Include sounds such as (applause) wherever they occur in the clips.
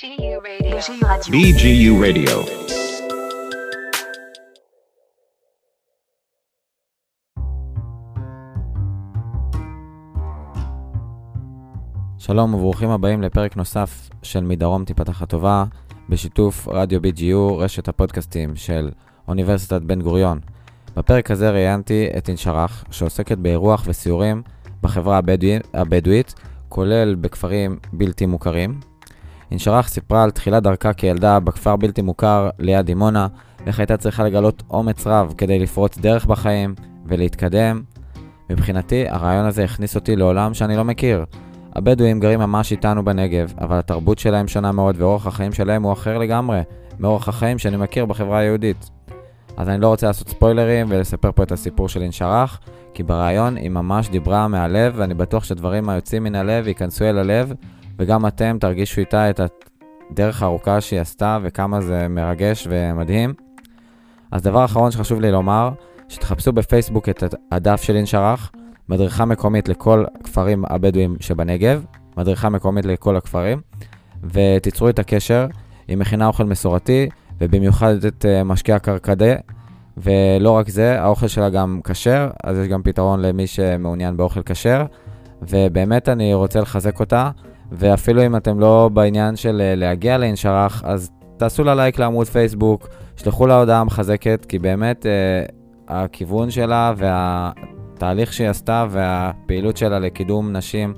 BGU Radio. שלום וברוכים הבאים לפרק נוסף של מדרום תיפתח הטובה, בשיתוף רדיו BGU, רשת הפודקאסטים של אוניברסיטת בן גוריון. בפרק הזה ראיינתי את אינשרח, שעוסקת באירוח וסיורים בחברה הבדואי, הבדואית, כולל בכפרים בלתי מוכרים. אינשרח סיפרה על תחילת דרכה כילדה בכפר בלתי מוכר ליד דימונה, ואיך הייתה צריכה לגלות אומץ רב כדי לפרוץ דרך בחיים ולהתקדם. מבחינתי, הרעיון הזה הכניס אותי לעולם שאני לא מכיר. הבדואים גרים ממש איתנו בנגב, אבל התרבות שלהם שונה מאוד ואורח החיים שלהם הוא אחר לגמרי מאורח החיים שאני מכיר בחברה היהודית. אז אני לא רוצה לעשות ספוילרים ולספר פה את הסיפור של אינשרח, כי ברעיון היא ממש דיברה מהלב, ואני בטוח שדברים היוצאים מן הלב ייכנסו אל הלב, וגם אתם תרגישו איתה את הדרך הארוכה שהיא עשתה וכמה זה מרגש ומדהים. אז דבר אחרון שחשוב לי לומר, שתחפשו בפייסבוק את הדף של אינשרח, מדריכה מקומית לכל הכפרים הבדואים שבנגב, מדריכה מקומית לכל הכפרים, ותיצרו את הקשר, היא מכינה אוכל מסורתי, ובמיוחד את uh, משקה הקרקדה, ולא רק זה, האוכל שלה גם כשר, אז יש גם פתרון למי שמעוניין באוכל כשר, ובאמת אני רוצה לחזק אותה, ואפילו אם אתם לא בעניין של uh, להגיע לאינשרח, אז תעשו לה לייק לעמוד פייסבוק, שלחו לה הודעה מחזקת, כי באמת uh, הכיוון שלה וה... התהליך שהיא עשתה והפעילות שלה לקידום נשים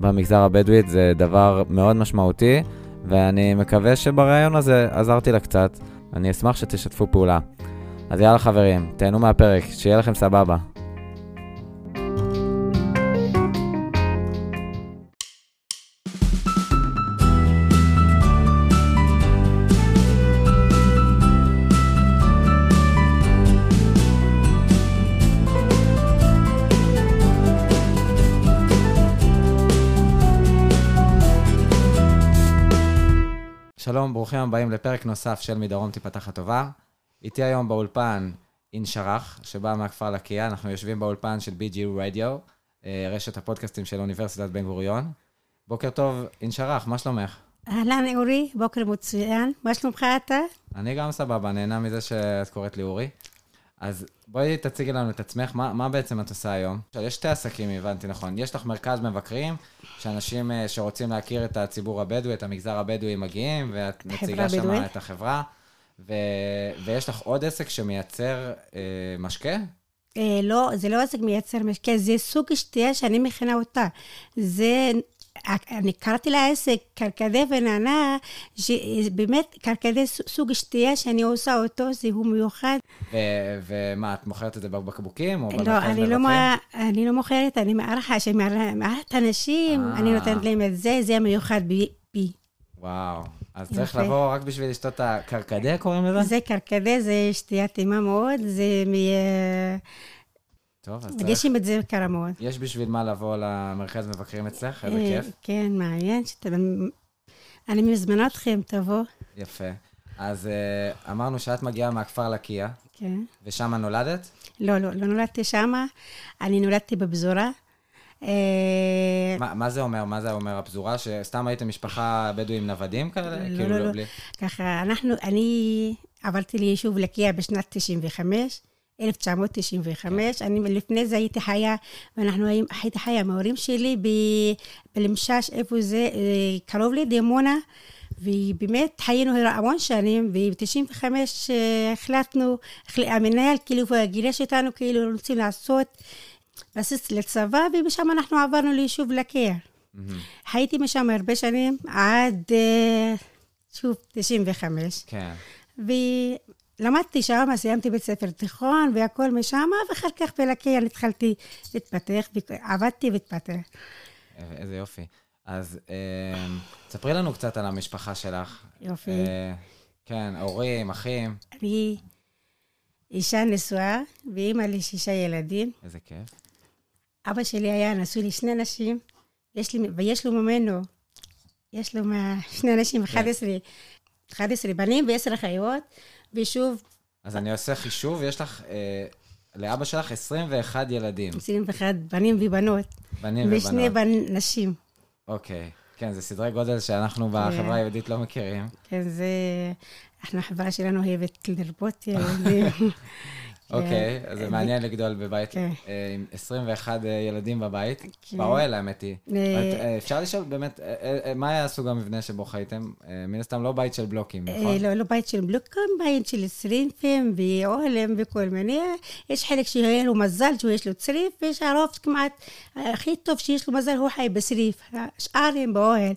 במגזר הבדואית זה דבר מאוד משמעותי, ואני מקווה שבריאיון הזה עזרתי לה קצת. אני אשמח שתשתפו פעולה. אז יאללה חברים, תהנו מהפרק, שיהיה לכם סבבה. שלום, ברוכים הבאים לפרק נוסף של מדרום תיפתח הטובה. איתי היום באולפן אינשרח, שבא מהכפר לקיה, אנחנו יושבים באולפן של BGU Radio, אה, רשת הפודקאסטים של אוניברסיטת בן גוריון. בוקר טוב, אינשרח, מה שלומך? אהלן אורי, בוקר מצוין. מה שלומך אתה? אני גם סבבה, נהנה מזה שאת קוראת לי אורי. אז בואי תציגי לנו את עצמך, מה, מה בעצם את עושה היום? יש שתי עסקים, הבנתי נכון. יש לך מרכז מבקרים, שאנשים אה, שרוצים להכיר את הציבור הבדואי, את המגזר הבדואי מגיעים, ואת מציגה שם את החברה. ו... ויש לך עוד עסק שמייצר אה, משקה? אה, לא, זה לא עסק מייצר משקה, זה סוג שתייה שאני מכינה אותה. זה אני קראתי לעסק קרקדה ונענה, שבאמת קרקדה סוג שתייה שאני עושה אותו, זה הוא מיוחד. ומה, את מוכרת את זה בבקבוקים? לא, אני לא, אני לא מוכרת, אני מארחת, מארחת אנשים, אני נותנת להם את זה, זה המיוחד בי. וואו, אז צריך לבוא רק בשביל לשתות את הקרקדה, קוראים לזה? זה קרקדה, זה שתייה טעימה מאוד, זה מ... טוב, אז. מרגישים את זה קרה מאוד. יש בשביל מה לבוא למרכז מבקרים אצלך? איזה כיף. כן, מעניין. אני מזמנה אתכם, תבוא. יפה. אז אמרנו שאת מגיעה מהכפר לקיה. כן. ושם נולדת? לא, לא, לא נולדתי שמה. אני נולדתי בפזורה. מה, מה זה אומר? מה זה אומר הפזורה? שסתם הייתם משפחה בדואים נוודים כאלה? לא, כאילו לא, לא. בלי... ככה, אנחנו, אני עברתי ליישוב לקיה בשנת 95. 1995, כן. אני לפני זה הייתי חיה, ואנחנו הייתי חיה עם ההורים שלי בלמשש, איפה זה, אה, קרוב לדימונה, ובאמת חיינו המון שנים, וב-95 אה, החלטנו, המנהל כאילו גירש אותנו, כאילו רוצים לעשות בסיס לצבא, ומשם אנחנו עברנו ליישוב לקיה. Mm-hmm. הייתי משם הרבה שנים, עד, אה, שוב, 95. כן. למדתי שם, סיימתי בית ספר תיכון והכל משם, ואחר כך בלקיין התחלתי להתפתח, עבדתי והתפתח. איזה יופי. אז אה, ספרי לנו קצת על המשפחה שלך. יופי. אה, כן, הורים, אחים. אני אישה נשואה, ואימא לשישה ילדים. איזה כיף. אבא שלי היה נשוי לשני נשים, יש לי, ויש לו ממנו, יש לו שני אנשים, 11, 11 בנים ועשר אחיות. ושוב... אז אני עושה חישוב, יש לך, אה, לאבא שלך 21 ילדים. 21 בנים ובנות. בנים ובנות. ושני בנ... נשים. אוקיי, כן, זה סדרי גודל שאנחנו בחברה היהודית לא מכירים. כן, זה... אנחנו, החברה שלנו אוהבת לרבות ילדים. (laughs) אוקיי, אז זה אה, מעניין לגדול בבית כן. אה, עם 21 ילדים בבית. כן. באוהל, האמת היא. אה, אה, אפשר לשאול באמת, אה, אה, מה היה סוג המבנה שבו חייתם? אה, מן הסתם לא בית של בלוקים, אה, נכון? לא, לא בית של בלוקים, בית של צריפים ואוהלים וכל מיני. יש חלק שיהיה לו מזל שיש לו צריף, ויש הרוב כמעט, הכי טוב שיש לו מזל, הוא חי בצריף. השאר הם באוהל.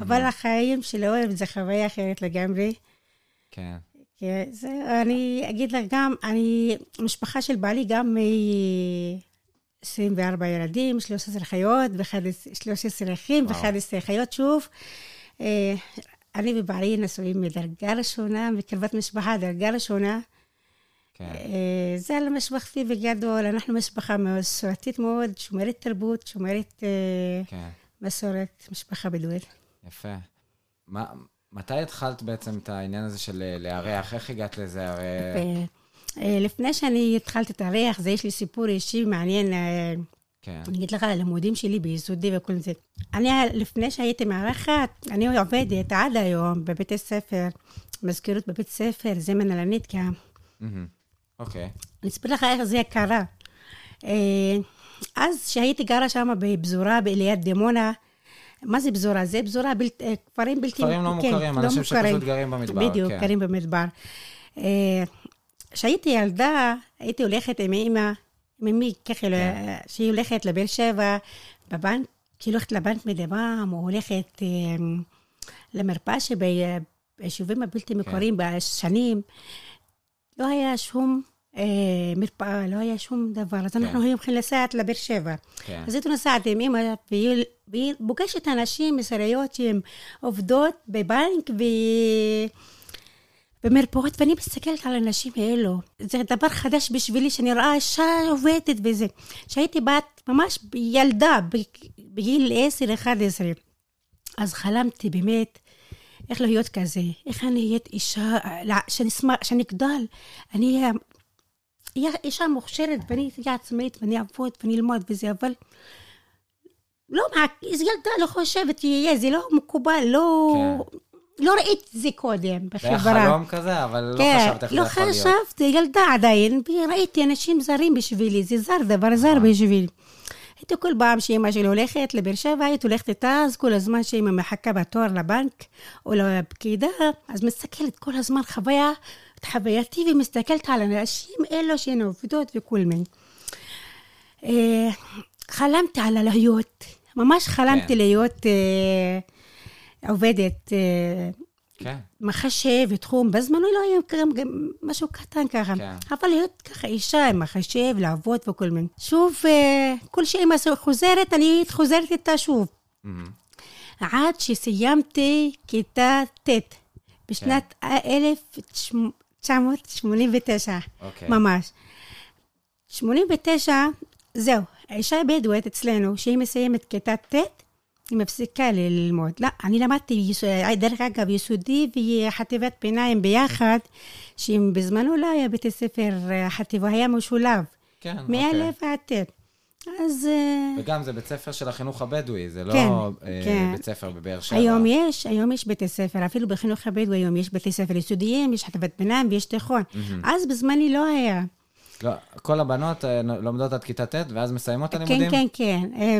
אבל החיים של האוהל זה חוויה אחרת לגמרי. כן. זה, אני אגיד לך גם, אני, המשפחה של בעלי גם מ-24 ילדים, 13 חיות, ו-13 אחים וואו. ו-11 חיות שוב. אה, אני ובעלי נשואים מדרגה ראשונה, מקרבת משפחה, דרגה ראשונה. כן. אה, זה על משפחתי בגדול, אנחנו משפחה מסורתית מאוד, שומרת תרבות, שומרת אה, כן. מסורת, משפחה בדואית. יפה. מה, מתי התחלת בעצם את העניין הזה של אה, לארח? איך הגעת לזה? הרי... אה, לפני שאני התחלתי את הריח, זה יש לי סיפור אישי מעניין, אה, כן. אני אגיד לך על הלימודים שלי ביסודי וכל זה. אני, לפני שהייתי מארחת, אני עובדת עד היום בבתי ספר, מזכירות בבית ספר, זמן אלנית גם. אוקיי. אני אספר לך איך זה קרה. אז כשהייתי גרה שם בפזורה ליד דימונה, מה זה פזורה? זה פזורה, בלת, אה, כפרים בלתי... כפרים לא כן, מוכרים, לא אנשים מוכרים. שפשוט גרים במדבר. בדיוק, כן. גרים במדבר. אה, כשהייתי ילדה, הייתי הולכת עם אמא, עם אמי, ככה, כן. שהיא הולכת לבאר שבע, בבנק, כשהיא הולכת לבנק מדי פעם, או הולכת אה, למרפאה שביישובים הבלתי כן. מוכרים בשנים, לא היה שום אה, מרפאה, לא היה שום דבר. אז אנחנו היינו הולכים לסעת לבאר שבע. כן. אז הייתי נוסעת עם אמא, והיא, והיא פוגשת אנשים מסריות שהן עובדות בבנק ו... במרפאות, ואני מסתכלת על האנשים האלו. זה דבר חדש בשבילי, שאני רואה אישה עובדת וזה. כשהייתי בת, ממש ילדה, בגיל 10-11, אז חלמתי באמת איך להיות כזה, איך אני אהיה אישה, שאני, שאני אגדל, אני אהיה אישה מוכשרת, ואני אהיה עצמאית, ואני אעבוד, ואני אלמוד וזה, אבל לא, איזו ילדה לא חושבת שיהיה, זה לא מקובל, לא... לא ראיתי את זה קודם זה היה בחברה. חלום כזה, אבל לא כן, חשבת איך זה לא יכול להיות. חשבתי, ילדה עדיין, וראיתי אנשים זרים בשבילי, זה זר, דבר זר נכון. בשבילי. הייתי כל פעם שאימא שלי הולכת לבאר שבע, הייתי הולכת איתה, אז כל הזמן שאימא מחכה בתור לבנק או לפקידה, אז מסתכלת כל הזמן חוויה, חווייתי, ומסתכלת על האנשים אלו שהן עובדות וכל מיני. אה, חלמתי על להיות, ממש חלמתי כן. להיות אה, עובדת. אה, כן. מחשב ותחום, בזמנו לא היה גם, גם משהו קטן ככה. כן. אבל להיות ככה אישה עם מחשב, לעבוד וכל מיני. שוב, אה, כל שאימא חוזרת, אני חוזרת איתה שוב. מהמם. עד שסיימתי כיתה ט', בשנת כן. 1989, אוקיי. ממש. 89, זהו, האישה הבדואית אצלנו, שהיא מסיימת כיתה ט', היא מפסיקה ללמוד. לא, אני למדתי, דרך אגב, יסודי וחטיבת ביניים ביחד, שבזמנו לא היה בית ספר, החטיבה היה משולב, כן, מא' אוקיי. ועד ט'. אז אה, וגם זה בית ספר של החינוך הבדואי, זה לא כן, אה, כן. בית ספר בבאר שבע. היום יש, היום יש בתי ספר, אפילו בחינוך הבדואי היום יש בתי ספר יסודיים, יש חטיבת ביניים ויש תיכון. אז בזמני לא היה. לא, כל הבנות אה, לומדות עד כיתה ט' ואז מסיימות את הלימודים? כן, כן, כן. אה,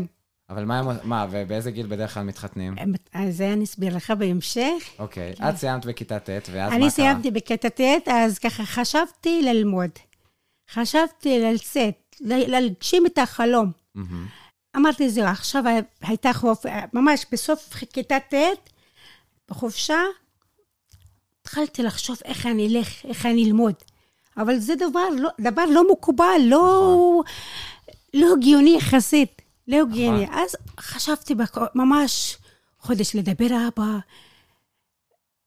אבל מה, מה, ובאיזה גיל בדרך כלל מתחתנים? אז זה אני אסביר לך בהמשך. אוקיי, את סיימת בכיתה ט', ואז מה קרה? אני סיימתי בכיתה ט', אז ככה חשבתי ללמוד. חשבתי לצאת, להגשים את החלום. מהמם. אמרתי, זהו, עכשיו הייתה חופ... ממש בסוף כיתה ט', בחופשה, התחלתי לחשוב איך אני אלך, איך אני אלמוד. אבל זה דבר לא, דבר לא מקובל, לא, לא הגיוני יחסית, לא הגיוני. אז חשבתי. ממש חודש לדבר אבא,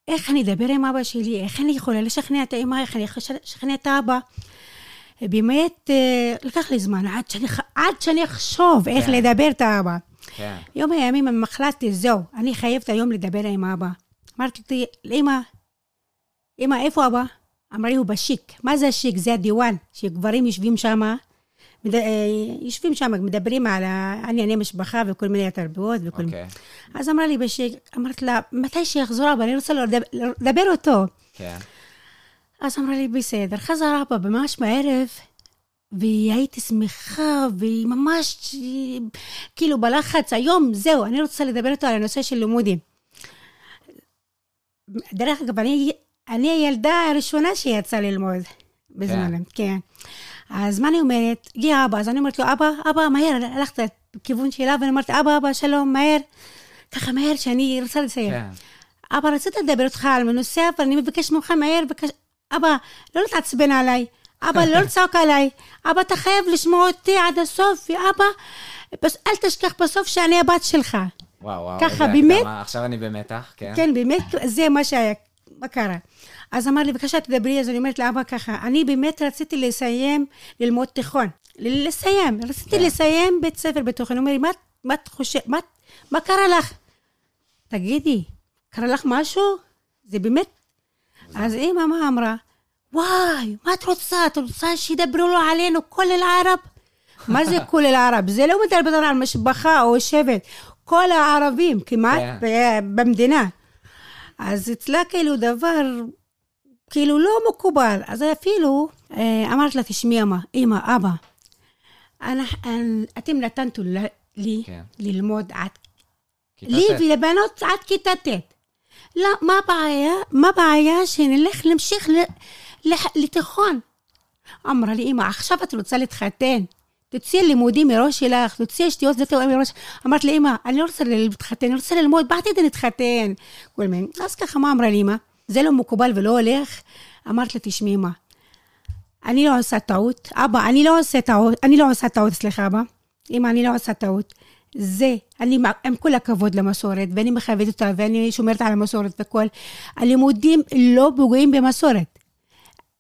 איך אני אדבר עם אבא שלי, איך אני יכולה לשכנע את האמא, איך אני יכולה לשכנע את האבא. באמת, אה, לקח לי זמן עד שאני, עד שאני אחשוב איך כן. לדבר את האבא. כן, יום הימים הם החלטתי, זהו, אני חייבת היום לדבר עם אבא. אמרתי לאמא, אמא, איפה אבא? הוא בשיק. מה זה השיק? זה הדיוואן, שגברים יושבים שם מד... אה, יושבים שם, מדברים על ענייני משפחה וכל מיני תרבויות וכל מיני. אוקיי. אז אמרה לי בשק, אמרת לה, מתי שיחזור אבא, אני רוצה לדבר, אותו. כן. אז אמרה לי, בסדר. חזר אבא ממש בערב, והייתי שמחה, וממש כאילו בלחץ, היום, זהו, אני רוצה לדבר איתו על הנושא של לימודים. דרך אגב, אני, אני הילדה הראשונה שיצאה ללמוד בזמנם, כן. אז מה אני אומרת? הגיע אבא, אז אני אומרת לו, אבא, אבא, מהר, הלכת לכיוון שלה, ואני אומרת, אבא, אבא, שלום, מהר. ככה מהר, שאני רוצה לסיים. כן. אבא, רציתי לדבר איתך על נושא, אבל אני מבקש ממך מהר, בקש... אבא, לא להתעצבן עליי. אבא, לא לצעוק עליי. אבא, אתה חייב לשמוע אותי עד הסוף, ואבא, בס... אל תשכח בסוף שאני הבת שלך. וואו, וואו. ככה, באמת? הקדמה. עכשיו אני במתח, כן. כן, באמת, זה מה שהיה, מה קרה. אז אמר לי, בבקשה תדברי, אז אני אומרת לאבא ככה, אני באמת רציתי לסיים ללמוד תיכון. לסיים, רציתי כן. לסיים בית ספר בתיכון. הוא אומר לי, מה, מה את חושבת, מה, מה קרה לך? תגידי, קרה לך משהו? זה באמת? אז אימא מה אמרה? וואי, מה את רוצה? את רוצה שידברו לו עלינו כל אל-ערב? מה זה כל אל-ערב? זה לא מדבר על משפחה או שבט, כל הערבים כמעט כן. ב- במדינה. אז אצלה כאילו דבר, כאילו לא מקובל. אז אפילו אה, אמרת לה, תשמעי אמא, אבא, אתם נתנתו ל- לי כן. ללמוד עד לי. ולבנות עד כיתה ט'. לא, מה הבעיה? מה הבעיה שנלך, נמשיך לתיכון? אמרה לי, אמא, עכשיו את רוצה להתחתן. תוציאי לימודים מראש שלך, תוציאי שטויות זה טוב מראש. אמרת לי, אמא, אני לא רוצה להתחתן, אני רוצה ללמוד, בעתיד אתחתן. כל מיני. אז ככה, מה אמרה לי, אמא? זה לא מקובל ולא הולך. אמרת לה, תשמעי, אמא, אני לא עושה טעות. אבא, אני לא עושה טעות, אני לא עושה טעות, סליחה, אבא. אמא, אני לא עושה טעות. זה, אני עם כל הכבוד למסורת, ואני מכבדת אותה, ואני שומרת על המסורת והכול. הלימודים לא פוגעים במסורת.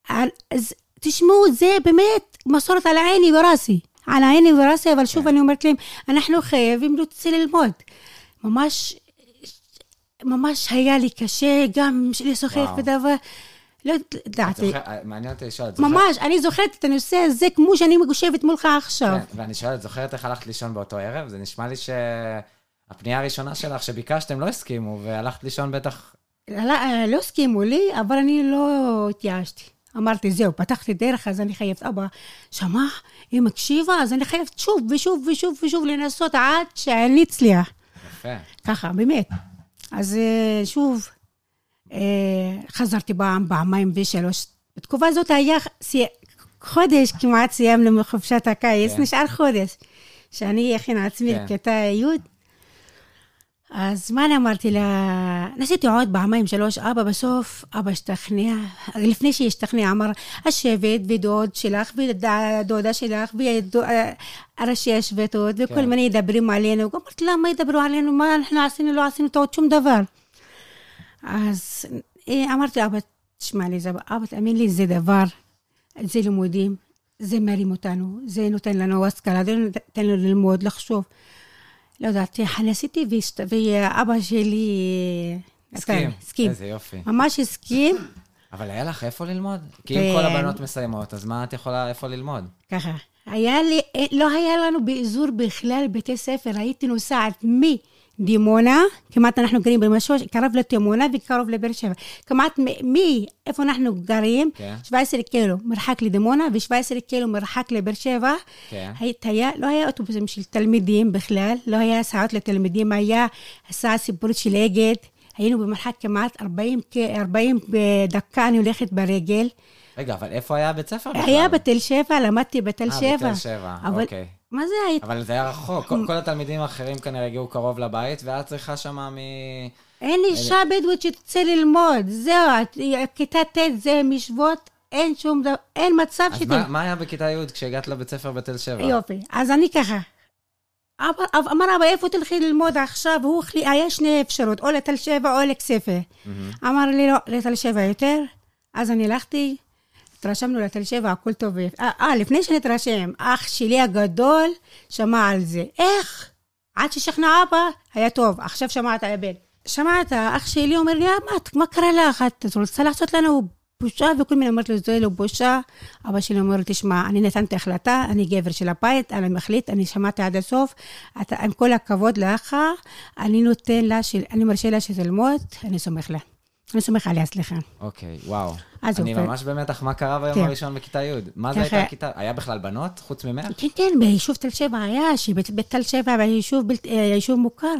אז תשמעו, זה באמת מסורת על עיני וראסי. על עיני וראסי, אבל שוב אני אומרת להם, אנחנו חייבים להוציא ללמוד. ממש, ממש היה לי קשה גם לשוחח וואו. ודבר. לא ידעתי. זוכר- מעניין אותי לשאול, את זוכרת- ממש, אני זוכרת את הנושא הזה כמו שאני יושבת מולך עכשיו. כן, ואני שואל, את זוכרת איך הלכת לישון באותו ערב? זה נשמע לי שהפנייה הראשונה שלך שביקשתם לא הסכימו, והלכת לישון בטח... לא, לא הסכימו לי, אבל אני לא התייאשתי. אמרתי, זהו, פתחתי דרך, אז אני חייבת, אבא, שמע, היא מקשיבה, אז אני חייבת שוב ושוב ושוב ושוב לנסות עד שאני אצליח. יפה. ככה, באמת. אז אה, שוב, אה, חזרתי פעם, פעמיים ושלוש. בתקופה הזאת היה חודש כמעט סיימנו מחופשת הקיץ, כן. נשאר חודש. שאני אכין עצמי כן. לכיתה י'. אז מה אני אמרתי לה? ניסיתי עוד פעמיים, שלוש, אבא בסוף, אבא השתכנע. לפני שהשתכנע, אמר, השבט ודוד שלך ודודה שלך וראשי השבטות וכל כן. מיני ידברים עלינו. אמרתי, למה ידברו עלינו? מה אנחנו עשינו? לא עשינו טעות שום דבר. אז אה, אמרתי, אבא, תשמע לי, אבא, תאמין לי, זה דבר, זה לימודים, זה מרים אותנו, זה נותן לנו השכלה, זה נותן לנו ללמוד, לחשוב. לא יודעת, והשת- ואבא שלי... הסכים. נתן, הסכים. איזה יופי. ממש הסכים, אבל היה לך איפה ללמוד? כי אם כן. כל הבנות מסיימות, אז מה את יכולה איפה ללמוד? ככה. היה לי, אה, לא היה לנו באזור בכלל בתי ספר, הייתי נוסעת מדימונה, כמעט אנחנו גרים במשהו, קרוב לדימונה וקרוב לבאר שבע. כמעט מאיפה אנחנו גרים, כן. 17 קילו מרחק לדימונה ו-17 קילו מרחק לבאר שבע. כן. היית, היה, לא היה אוטובוסים של תלמידים בכלל, לא היה הסעות לתלמידים, היה הסעה סיפורית של אגד. היינו במרחק כמעט 40, כ- 40 דקה, אני הולכת ברגל. רגע, אבל איפה היה בית ספר בכלל? היה בתל שבע, למדתי בתל אה, שבע. בתל שבע, אוקיי. מה זה היית? אבל זה היה רחוק, כל, כל התלמידים האחרים כנראה הגיעו קרוב לבית, ואת צריכה שמה מ... אין אישה בדואית שתצא ללמוד, זהו, כיתה ט' זה משבות, אין שום דבר, אין מצב אז שת... מה, מה היה בכיתה י' כשהגעת לבית ספר בתל שבע? יופי, אז אני ככה. אבא, אב- אמר אבא, איפה תלכי ללמוד עכשיו? הוא החליט, היה שני אפשרות, או לתל שבע או לכסייפה. אמר לי, לא, לתל שבע יותר. אז אני הלכתי, התרשמנו לתל שבע, הכל טוב. אה, אה, לפני שנתרשם, אח שלי הגדול שמע על זה. איך? עד ששכנע אבא, היה טוב, עכשיו שמעת הבן. שמעת, אח שלי אומר לי, "אה, מה, את- מה קרה לך? את רוצה לעשות לנו בושה, וכל מיני אומרת לו, זה לא בושה. אבא שלי אומר, תשמע, אני נתנתי החלטה, אני גבר של הבית, אני מחליט, אני שמעתי עד הסוף. אתה, עם כל הכבוד לך, אני נותן לה, אני מרשה לה שתלמוד, אני סומך לה. אני סומך עליה, סליחה. אוקיי, וואו. אז אני הוא- ממש במתח, מה קרה ביום כן. הראשון בכיתה י'? מה זה הייתה הכיתה? היה בכלל בנות חוץ ממך? כן, כן, ביישוב תל שבע היה, שבתל שבע ביישוב בלת- אה, יישוב מוכר.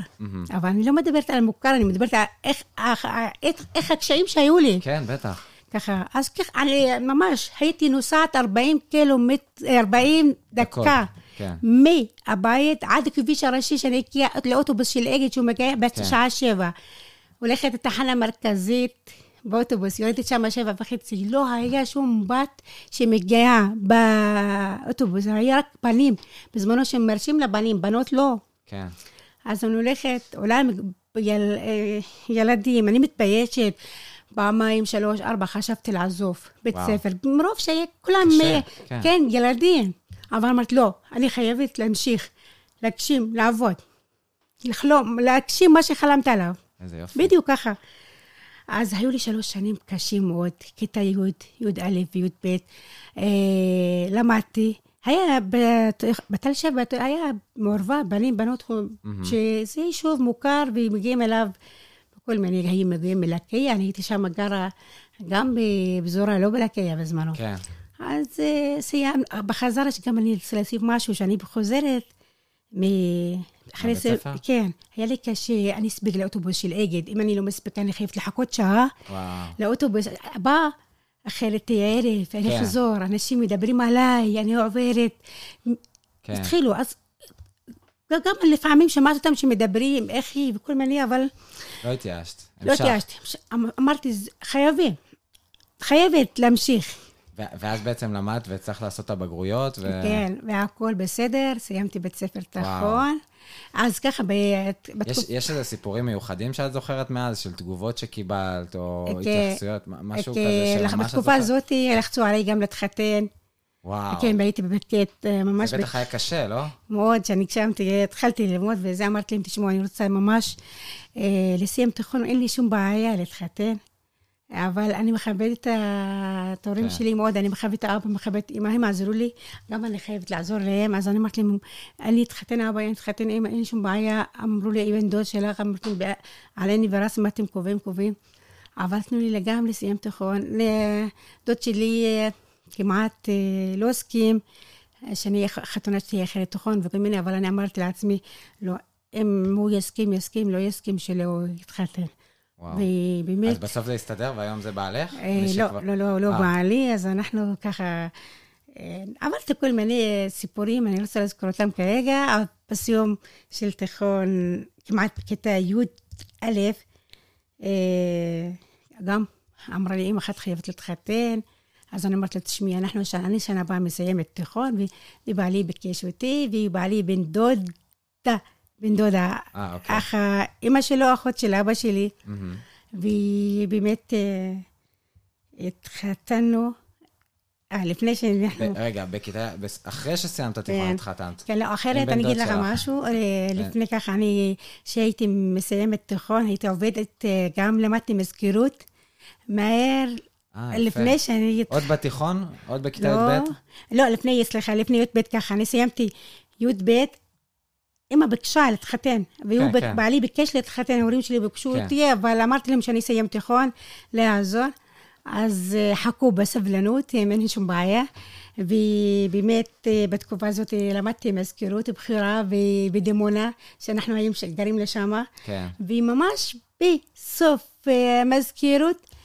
אבל אני לא מדברת על מוכר, אני מדברת על איך- איך- איך- איך הקשיים שהיו לי. כן, בטח. ככה, אז ככה, אני ממש הייתי נוסעת 40 קילומטר, 40 דקות, דקה. כן. מהבית עד הכביש הראשי שאני אגיע לאוטובוס של אגד שהוא מגיע כן. בשעה שבע. הולכת לתחנה מרכזית באוטובוס, יורדת שם שבע וחצי, לא היה שום בת שמגיעה באוטובוס, היה רק בנים. בזמנו שהם מרשים לבנים, בנות לא. כן. אז אני הולכת, עולה עם יל, אה, ילדים, אני מתביישת. פעמיים, שלוש, ארבע, חשבתי לעזוב בית וואו. ספר. מרוב שכולם, קשה, אה, כן. כן, ילדים. אבל אמרתי, לא, אני חייבת להמשיך, להגשים, לעבוד. לחלום, להגשים מה שחלמת עליו. איזה יופי. בדיוק ככה. אז היו לי שלוש שנים קשים מאוד, כיתה י', י"א וי"ב. אה, למדתי. היה בת- בתל שבע, היה מעורבה, בנים, בנות, שזה יישוב מוכר ומגיעים אליו בכל מיני, היו מגיעים מלקיה, אני הייתי שם גרה גם בפזורה, לא בלקיה בזמנו. כן. אז אה, סיימנו, בחזרה שגם אני רוצה להוסיף משהו, שאני חוזרת מ... אחרי זה? כן, היה לי קשה, אני אספיק לאוטובוס של אגד, אם אני לא מספיקה, אני חייבת לחכות שעה וואו. לאוטובוס הבא, אחרת ערב, אני כן. אחזור, אנשים מדברים עליי, אני עוברת. כן. התחילו, אז גם לפעמים שמעתי אותם שמדברים, איך היא וכל מיני, אבל לא התייאשת. לא. התייאשתי. אמ- אמרתי, "זה- חייבים, חייבת להמשיך. ואז בעצם למדת והצלחת לעשות את הבגרויות, ו... כן, והכל בסדר, סיימתי בית ספר תיכון. אז ככה, ב- יש, בתקופ- יש איזה סיפורים מיוחדים שאת זוכרת מאז, של תגובות שקיבלת, או את, התייחסויות, מ- משהו את, כזה שממש את בתקופה זוכרת? הזאת לחצו עליי גם להתחתן. וואו. כן, והייתי בבקט ממש... זה בטח היה קשה, לא? מאוד, שאני כשהייתי, התחלתי ללמוד וזה, אמרתי להם, תשמעו, אני רוצה ממש אה, לסיים תיכון, אין לי שום בעיה להתחתן, אבל אני מכבדת את ההורים כן. שלי מאוד, אני מכבדת את האבא, מכבדת את אמא, הם עזרו לי, גם אני חייבת לעזור להם, אז אני אמרתי להם, אני אתחתן אבא, אני אתחתן אמא, אין שום בעיה, אמרו לי, בן דוד שלך, אמרתי להם, עליני ורס, מה אתם קובעים, קובעים. אבל תנו לי לגמרי לסיים תיכון. דוד שלי אה, כמעט אה, לא הסכים אה, שאני חתונה שתהיה אחרת תיכון וכל מיני, אבל אני אמרתי לעצמי, לא, אם הוא יסכים, יסכים, לא יסכים, שלא יתחתן. וואו. ובאמת, אז בסוף זה הסתדר, והיום זה בעלך? אה, לא, שכבר- לא, לא, לא אה. בעלי, אז אנחנו ככה... אה, עברתי כל מיני סיפורים, אני לא רוצה לזכור אותם כרגע, אבל בסיום של תיכון, כמעט בכיתה י"א, אה, גם אמרה לי, אמא אחת חייבת להתחתן, אז אני אמרתי לה, תשמעי, אנחנו, אני שנה הבאה מסיימת תיכון, ובעלי ביקש אותי, ובעלי בן דודה, בן דודה, אה, אוקיי. אח, אמא שלו, אחות של אבא שלי. מהמם. ובאמת אה, התחתנו, אה, לפני שאנחנו... רגע, בכיתה, אחרי שסיימת תיכון כן. התחתנת. כן, לא, אחרת אני אגיד לך. משהו. אה, לפני ככה, אני, כשהייתי מסיימת תיכון, הייתי עובדת, אה, גם למדתי מזכירות, מהר. לפני שאני... עוד בתיכון? עוד בכיתה לא, י"ב? לא, לפני, סליחה, לפני י"ב ככה, אני סיימתי י"ב, אמא ביקשה להתחתן, והוא, כן, כן. בעלי ביקש להתחתן, ההורים שלי ביקשו כן. אותי, אבל אמרתי להם שאני אסיים תיכון, לעזור. אז אה, חכו בסבלנות, אה, אין שום בעיה. ובאמת, אה, בתקופה הזאת למדתי מזכירות בחירה בדימונה, שאנחנו היום ש- גרים לשם. כן. וממש בסוף המזכירות,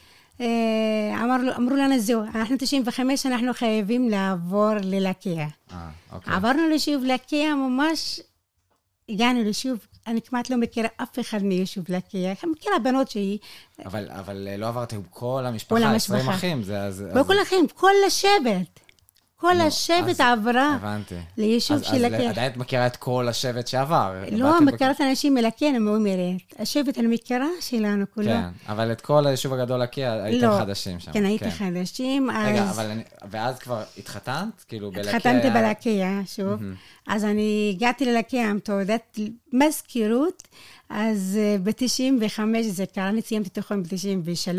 אמר, אמרו לנו, זהו, אנחנו 95, אנחנו חייבים לעבור ללקיה. אה, אוקיי. עברנו ליישוב לקיה, ממש הגענו ליישוב, אני כמעט לא מכירה אף אחד מיישוב לקיה. אני מכירה בנות שהיא, אבל, אבל אה, לא עברתם כל המשפחה, כל 20 המשפחה. אחים, זה אז... לא אז- כל אחים, כל השבט. כל נו, השבט אז- עברה הבנתי. ליישוב אז- של אז לקיה. עדיין את מכירה את כל השבט שעבר. לא, מכירה את האנשים מלקיה, אני אומרת. השבט אני מכירה שלנו כולו. כן, אבל את כל היישוב הגדול לקיה הייתם לא. חדשים שם. כן, הייתי חדשים, אז... רגע, אבל אני... ואז כבר התחתנת? כאילו בלקיה... התחתנתי בלקיה, שוב. אז אני הגעתי ללקיה עם תעודת מזכירות, אז ב-95 זה קרה, אני סיימתי תיכון ב-93,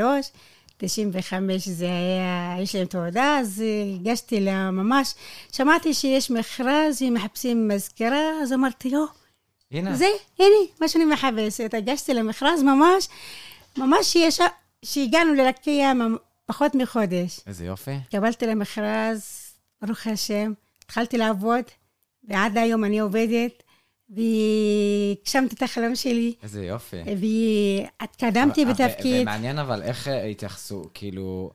95 זה היה, יש להם תעודה, אז הגשתי לה ממש, שמעתי שיש מכרז, הם מחפשים מזכירה, אז אמרתי, לא, הנה. זה, הנה, מה שאני מחפשת. הגשתי למכרז ממש, ממש שיש- שהגענו ללקיה פחות מחודש. איזה יופי. קבלתי למכרז, ברוך השם, התחלתי לעבוד, ועד היום אני עובדת, והגשמתי את החלום שלי, איזה יופי. והתקדמתי בתפקיד. ומעניין אבל איך אה, התייחסו, כאילו...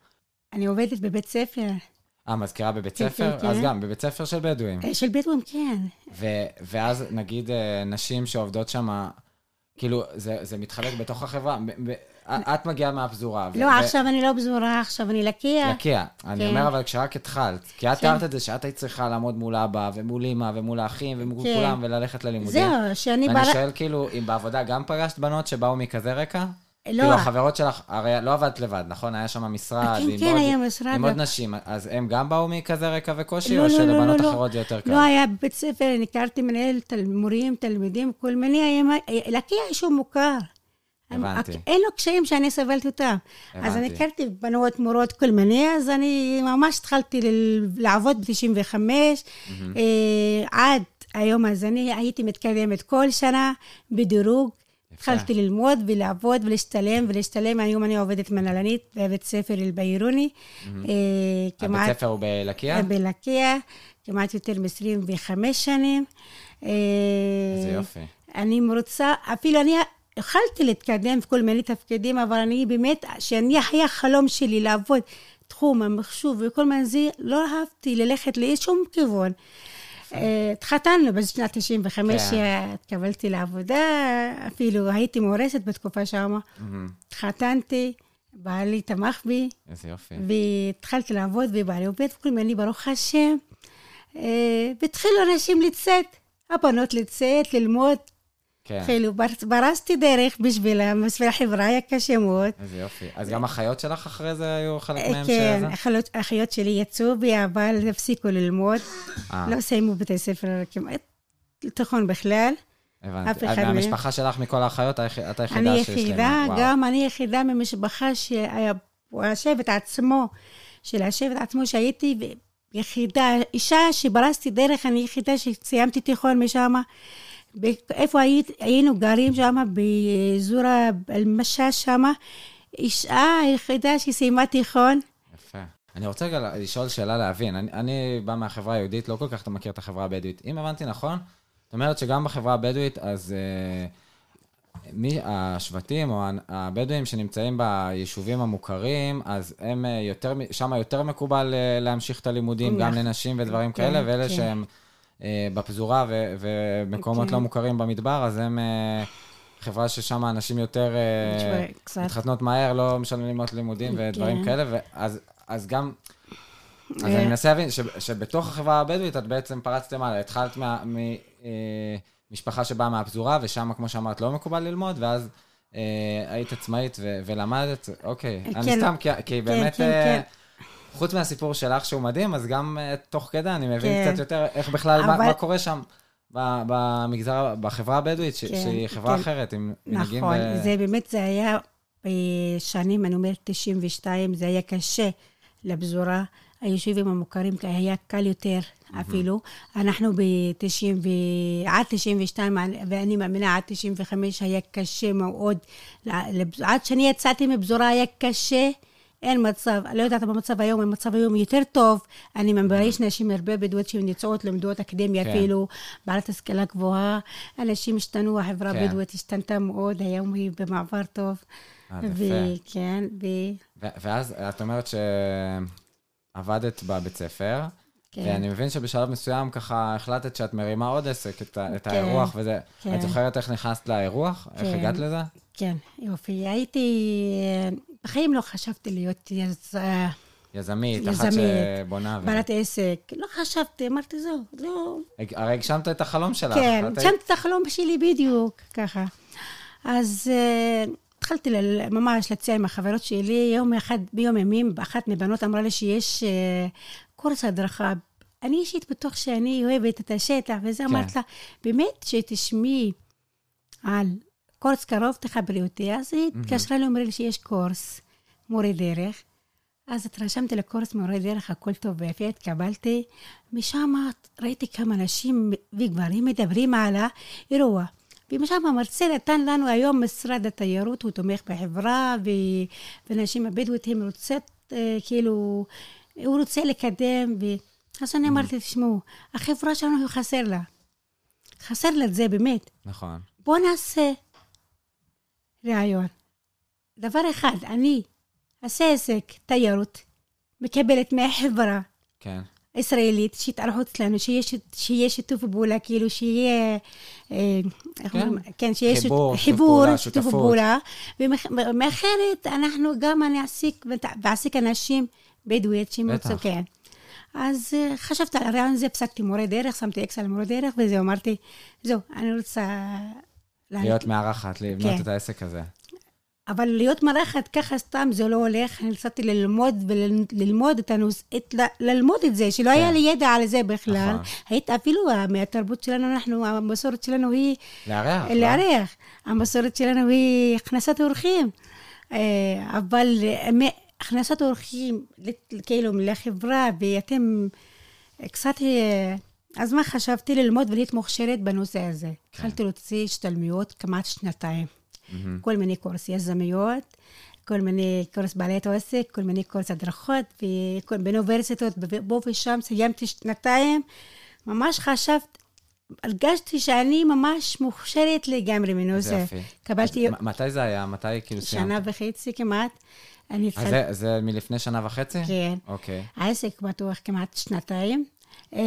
אני עובדת בבית ספר, אה, מזכירה בבית כן, ספר? כן, אז כן. גם, בבית ספר של בדואים. אה, של בדואים, כן. ו- ואז נגיד אה, נשים שעובדות שם, כאילו, זה, זה מתחלק בתוך החברה. את מגיעה מהפזורה. לא, עכשיו אני לא פזורה, עכשיו אני לקיה. לקיה. אני כן. אומר, אבל כשרק התחלת, כי את כן. תיארת את זה שאת היית צריכה לעמוד מול אבא, ומול אמא, ומול האחים, ומול כן. כולם, וללכת ללימודים. זהו, שאני ואני בר... שואל, כאילו, אם בעבודה גם פגשת בנות שבאו מכזה רקע? לא, כאילו, החברות שלך, הרי לא עבדת לבד, נכון? היה שם משרד, כן, כן, היה משרד. עם עוד נשים, אז הם גם באו מכזה רקע וקושי, לא, או לא, שלבנות לא. אחרות זה יותר קל? לא היה בבית ספר, אני הכרתי מנהל, מורים, תלמידים, כל מיני, לקיה יישוב מוכר. הבנתי. אין לו קשיים שאני סבלת אותם. אז אני הבנתי. הכרתי בנות, מורות, כל מיני, אז אני ממש התחלתי לעבוד ב-95, עד היום הזה אני הייתי מתקדמת כל שנה בדירוג. התחלתי ללמוד ולעבוד ולהשתלם ולהשתלם, היום אני עובדת מנהלנית בבית ספר אל-ביירוני. אה, הבית ספר הוא בלקיה? בלקיה, כמעט יותר מ-25 שנים. אה, איזה יופי. אני מרוצה, אפילו אני יכלתי להתקדם בכל מיני תפקידים, אבל אני באמת, שאני היה חלום שלי לעבוד תחום המחשוב וכל מיני זה, לא אהבתי ללכת לשום כיוון. אה, התחתנו בשנת 95, כן. התקבלתי לעבודה, אפילו הייתי מאורסת בתקופה. מהמם. התחתנתי, בעלי תמך בי, איזה יופי. והתחלתי לעבוד, ובעלי עובד וכל מיני, ברוך השם. אה, והתחילו אנשים לצאת, הבנות לצאת, ללמוד. כן, בר- ברסתי דרך בשבילם, בשביל החברה היה קשה מאוד. איזה יופי. אז גם החיות שלך אחרי זה היו חלק מהם כן, שזה? האחיות- האחיות שלי יצאו בי, אבל הפסיקו ללמוד. אה, לא סיימו בתי ספר כמעט, תיכון בכלל. הבנתי. אף אחד מהמשפחה שלך, מכל האחיות, את היחידה אני שיש להם. יחידה, וואו. גם אני יחידה ממשפחה שהשבט עצמו, של השבט עצמו שהייתי יחידה, אישה שברסתי דרך, אני יחידה שסיימתי תיכון משם. איפה היית, היינו גרים שם, באזור אל-משש שם. אישה היחידה שסיימה תיכון. יפה. אני רוצה רגע לשאול שאלה להבין. אני, אני בא מהחברה היהודית, לא כל כך אתה מכיר את החברה הבדואית. אם הבנתי נכון, זאת אומרת שגם בחברה הבדואית, אז uh, מי, השבטים או הבדואים שנמצאים ביישובים המוכרים, אז הם uh, יותר, שם יותר מקובל uh, להמשיך את הלימודים, גם נכון. לנשים ודברים כן, כאלה, ואלה כן. שהם uh, בפזורה ו- ומקומות כן. לא מוכרים במדבר, אז הם... Uh, חברה ששם אנשים יותר אה. מתחתנות מהר, לא משלמים עוד לימודים ודברים כן. כאלה, ואז אז גם... אז אה. אני מנסה להבין ש- שבתוך החברה הבדואית את בעצם פרצתם הלאה, התחלת ממשפחה שבאה מהפזורה, ושם, כמו שאמרת, לא מקובל ללמוד, ואז אה, היית עצמאית ו- ולמדת, אוקיי. אני כן. סתם, כי- כי באמת, כן, אה, כן. חוץ מהסיפור שלך שהוא מדהים, אז גם אה, תוך כדי אני מבין כן. קצת יותר איך בכלל, מה- אבל- מה קורה שם. ב- במגזר, בחברה הבדואית, ש- כן, שהיא חברה כן. אחרת, עם מנהגים... נכון, ו- זה באמת, זה היה בשנים, אני אומרת 92, זה היה קשה לפזורה. היישובים המוכרים היה קל יותר אפילו. אנחנו ב-90 ו... עד 92, ואני מאמינה עד 95 היה קשה מאוד. עד שאני יצאתי מפזורה היה קשה. אין מצב, לא יודעת מה המצב היום, המצב היום יותר טוב. אני מאמינה, יש נשים הרבה בדואיות שהן יוצאות, לומדות אקדמיה כן. אפילו, בעלת השכלה גבוהה. אנשים השתנו, החברה כן. הבדואית השתנתה מאוד, היום היא במעבר טוב. אה. וכן, ו... ו- ואז את אומרת שעבדת בבית ספר, כן. ואני מבין שבשלב מסוים ככה החלטת שאת מרימה עוד עסק, את, כן, האירוח וזה. כן. את זוכרת איך נכנסת לאירוח? איך. הגעת לזה? כן, יופי. הייתי... בחיים לא חשבתי להיות יז... יזמית, אחת יזמית, שבונה. ו- בעלת עסק. לא חשבתי, אמרתי, זהו, לא... הג- הרי הגשמת את החלום שלך. כן, הגשמתי את החלום שלי בדיוק, ככה. אז uh, התחלתי ל- ממש להציע עם החברות שלי, יום אחד, ביום ימים, אחת מבנות אמרה לי שיש uh, קורס הדרכה. אני אישית בתוך שאני אוהבת את השטח, וזה כן. אמרת לה, באמת שתשמעי על קורס קרוב, תחברי אותי. אז היא התקשרה לי, אמרה לי שיש קורס מורה דרך. אז התרשמתי לקורס מורה דרך, הכל טוב ויפה, התקבלתי. משם ראיתי כמה אנשים וגברים מדברים על האירוע. ומשם המרצה נתן לנו היום משרד התיירות, הוא תומך בחברה, ו... ונשים הבדואיות הן רוצות, אה, כאילו, הוא רוצה לקדם, ו... אז אני אמרתי, תשמעו, החברה שלנו חסר לה. חסר לה את זה באמת. נכון. בואו נעשה רעיון. דבר אחד, אני אעשה עסק, תיירות, מקבלת מהחברה כן. ישראלית, שיתארחו אצלנו, שיהיה, ש- שיהיה שיתוף פעולה, כאילו שיהיה... אה, איך כן. אומרים? כן, שיהיה ש- חיבור, חיבור, שיתוף. פעולה. ומאחרת, אנחנו גם אני אעסיק, ואעסיק אנשים בדואיות. רוצים, כן. אז אה, חשבתי על הרעיון הזה, פסקתי מורה דרך, שמתי אקס על מורה דרך, וזהו, אמרתי, זהו, אני רוצה... לה- להיות מארחת, לבנות כן. את העסק הזה. אבל להיות מארחת ככה סתם זה לא הולך, אני רציתי ללמוד וללמוד את ל- ללמוד את זה, שלא היה לי ידע על זה בכלל. נכון. היית אפילו מהתרבות שלנו, אנחנו, המסורת שלנו היא לארח. לא? לארח. המסורת שלנו היא הכנסת אורחים. אה, אבל אה, הכנסת אורחים, כאילו, לחברה, ואתם קצת... אז מה חשבתי ללמוד ולהיות מוכשרת בנושא הזה. התחלתי להוציא השתלמויות כמעט שנתיים. כל מיני קורס יזמיות, כל מיני קורס בעלי עסק, כל מיני קורס הדרכות, באוניברסיטות, פה ושם סיימתי שנתיים. ממש חשבת, הרגשתי שאני ממש מוכשרת לגמרי זה מנושא. יופי. קבלתי אז מ- מתי זה היה? מתי כאילו סיימת? שנה וחצי כמעט. אני אז התחלתי... זה- זה מלפני שנה וחצי? כן. אוקיי. העסק פתוח כמעט שנתיים. אה,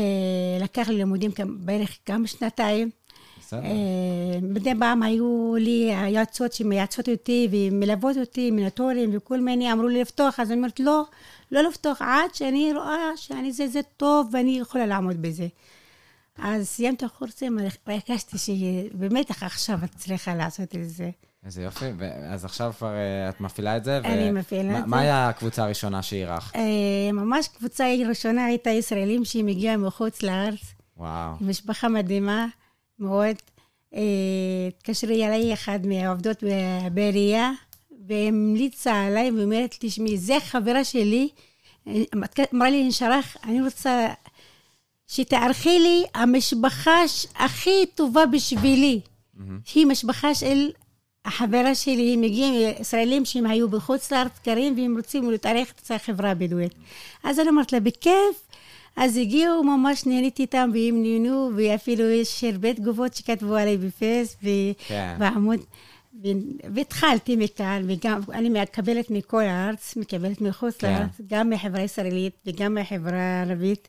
לקח לי לימודים בערך גם שנתיים. בסדר. אה, מדי פעם היו לי היועצות שמייעצות אותי ומלוות אותי, מנטורים וכל מיני, אמרו לי לפתוח, אז אני אומרת, לא, לא לפתוח עד שאני רואה שאני זה, זה טוב ואני יכולה לעמוד בזה. אז סיימתי הקורסים, הרגשתי שבאמת עכשיו את צריכה לעשות את זה. איזה יופי. אז עכשיו כבר אה, את מפעילה את זה? ו- אני מפעילה מה- את מה זה. היה הקבוצה הראשונה שאירחת? אה, ממש קבוצה ראשונה הייתה ישראלים שהיא מגיעה מחוץ לארץ. וואו. משפחה מדהימה מאוד. אה, התקשרי אליי אחת מהעובדות בעירייה, והמליצה עליי ואומרת לי, תשמעי, זה חברה שלי, אמרה לי, נשרח, אני רוצה שתארחי לי המשפחה הכי טובה בשבילי. היא משפחה של החברה שלי, הם מגיעים ישראלים שהם היו בחוץ לארץ גרים והם רוצים להתארח אצל החברה הבדואית. אז אני אומרת לה, בכיף. אז הגיעו, ממש נהניתי איתם והם נהנו, ואפילו יש הרבה תגובות שכתבו עליי בפייס, ו- כן. והתחלתי מכאן, וגם אני מקבלת מכל הארץ, מקבלת מחוץ כן. לארץ, גם מהחברה הישראלית וגם מהחברה הערבית,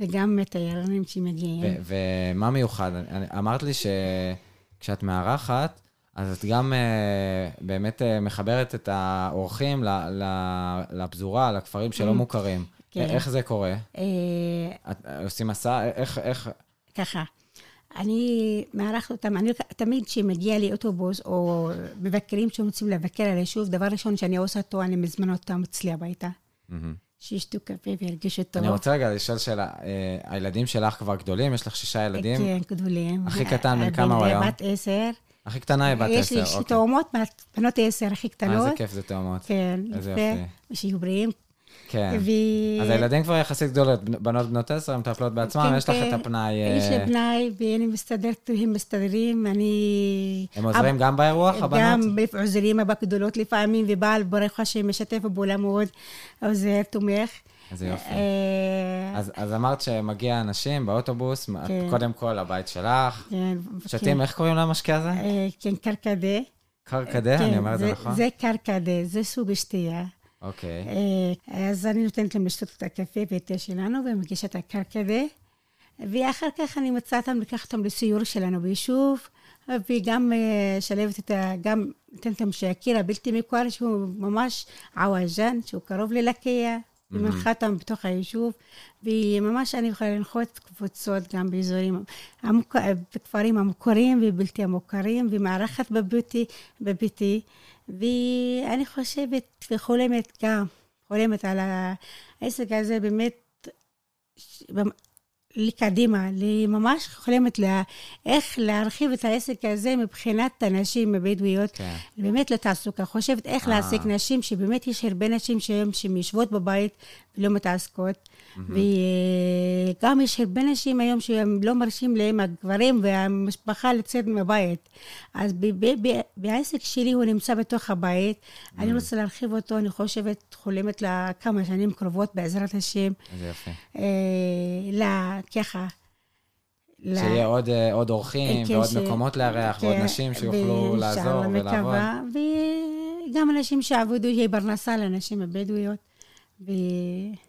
וגם מתיירנים שמגיעים. ומה מיוחד? אמרת לי שכשאת מארחת, אז את גם אה, באמת אה, מחברת את האורחים ל- ל- לפזורה, לכפרים שלא מוכרים. כן. איך זה קורה? אה, את, עושים מסע? איך, איך... ככה, אני מארחת אותם, אני תמיד כשמגיע לי אוטובוס או מבקרים שרוצים לבקר על היישוב, דבר ראשון שאני עושה אותו, אני מזמנה אותם אצלי הביתה. שישתו קפה וירגישו טוב. אני רוצה רגע לשאול שאלה, אה, הילדים שלך כבר גדולים? יש לך שישה ילדים? כן, גדולים. הכי קטן, בן כמה הוא היום? בת עשר. הכי קטנה היא בת יש לי עשר, אוקיי. תאומות, בנות עשר הכי אה, קטנות. איזה כיף זה תאומות. כן, איזה. יופי. ושיהיו בריאים. כן. ו- אז הילדים כבר יחסית גדולות, בנות בנות עשר, הן מטפלות בעצמן, כן, יש לך כן. את הפנאי... יש אה, לי פנאי, ואני מסתדרת, הם מסתדרים, אני... הם עוזרים גם באירוח, הבנות? גם עוזרים בגדולות לפעמים, ובעל ברוך השם משתף פעולה מאוד, עוזר, תומך. איזה יופי. אה, אז, אז אמרת שמגיע אנשים באוטובוס, כן. קודם כל הבית שלך, כן, שותים, כן. איך קוראים למשקה הזה? אה, כן, קרקדה. קרקדה, כן, אני אומר את זה נכון? זה קרקדה, זה סוג שתייה. אוקיי. אה, אז אני נותנת להם לשתות את הקפה והתה שלנו, ומגישה את הקרקדה. ואחר כך אני מצאה אותם, לקחת אותם לסיור שלנו ביישוב, וגם אה, שלבת את ה... גם נותנת להם שהקיר הבלתי מוכר, שהוא ממש עוואז'אן, שהוא קרוב ללקיה, ומנחה אותם בתוך היישוב, וממש אני יכולה לנחות קבוצות גם באזורים, המוק... בכפרים המוכרים ובלתי המוכרים, ומארחת בביתי, בביתי, ואני חושבת וחולמת גם, חולמת על העסק הזה באמת, לקדימה, אני ממש חולמת לה, איך להרחיב את העסק הזה מבחינת הנשים הבדואיות, כן. באמת לתעסוקה. חושבת איך אה. להעסיק נשים, שבאמת יש הרבה נשים שהן יושבות בבית ולא מתעסקות. וגם יש הרבה נשים היום שהם לא מרשים להם הגברים והמשפחה לצאת מהבית. אז ב- ב- ב- בעסק שלי הוא נמצא בתוך הבית. אני רוצה להרחיב אותו, אני חושבת, חולמת לכמה שנים קרובות בעזרת השם. איזה יופי. אה, לה, ככה. שיהיה עוד, אה, עוד אורחים כן, ועוד ש- מקומות לארח ועוד כן, נשים שיוכלו לעזור ולעבוד. וגם אנשים שעבדו, יהיה פרנסה לנשים הבדואיות. ו...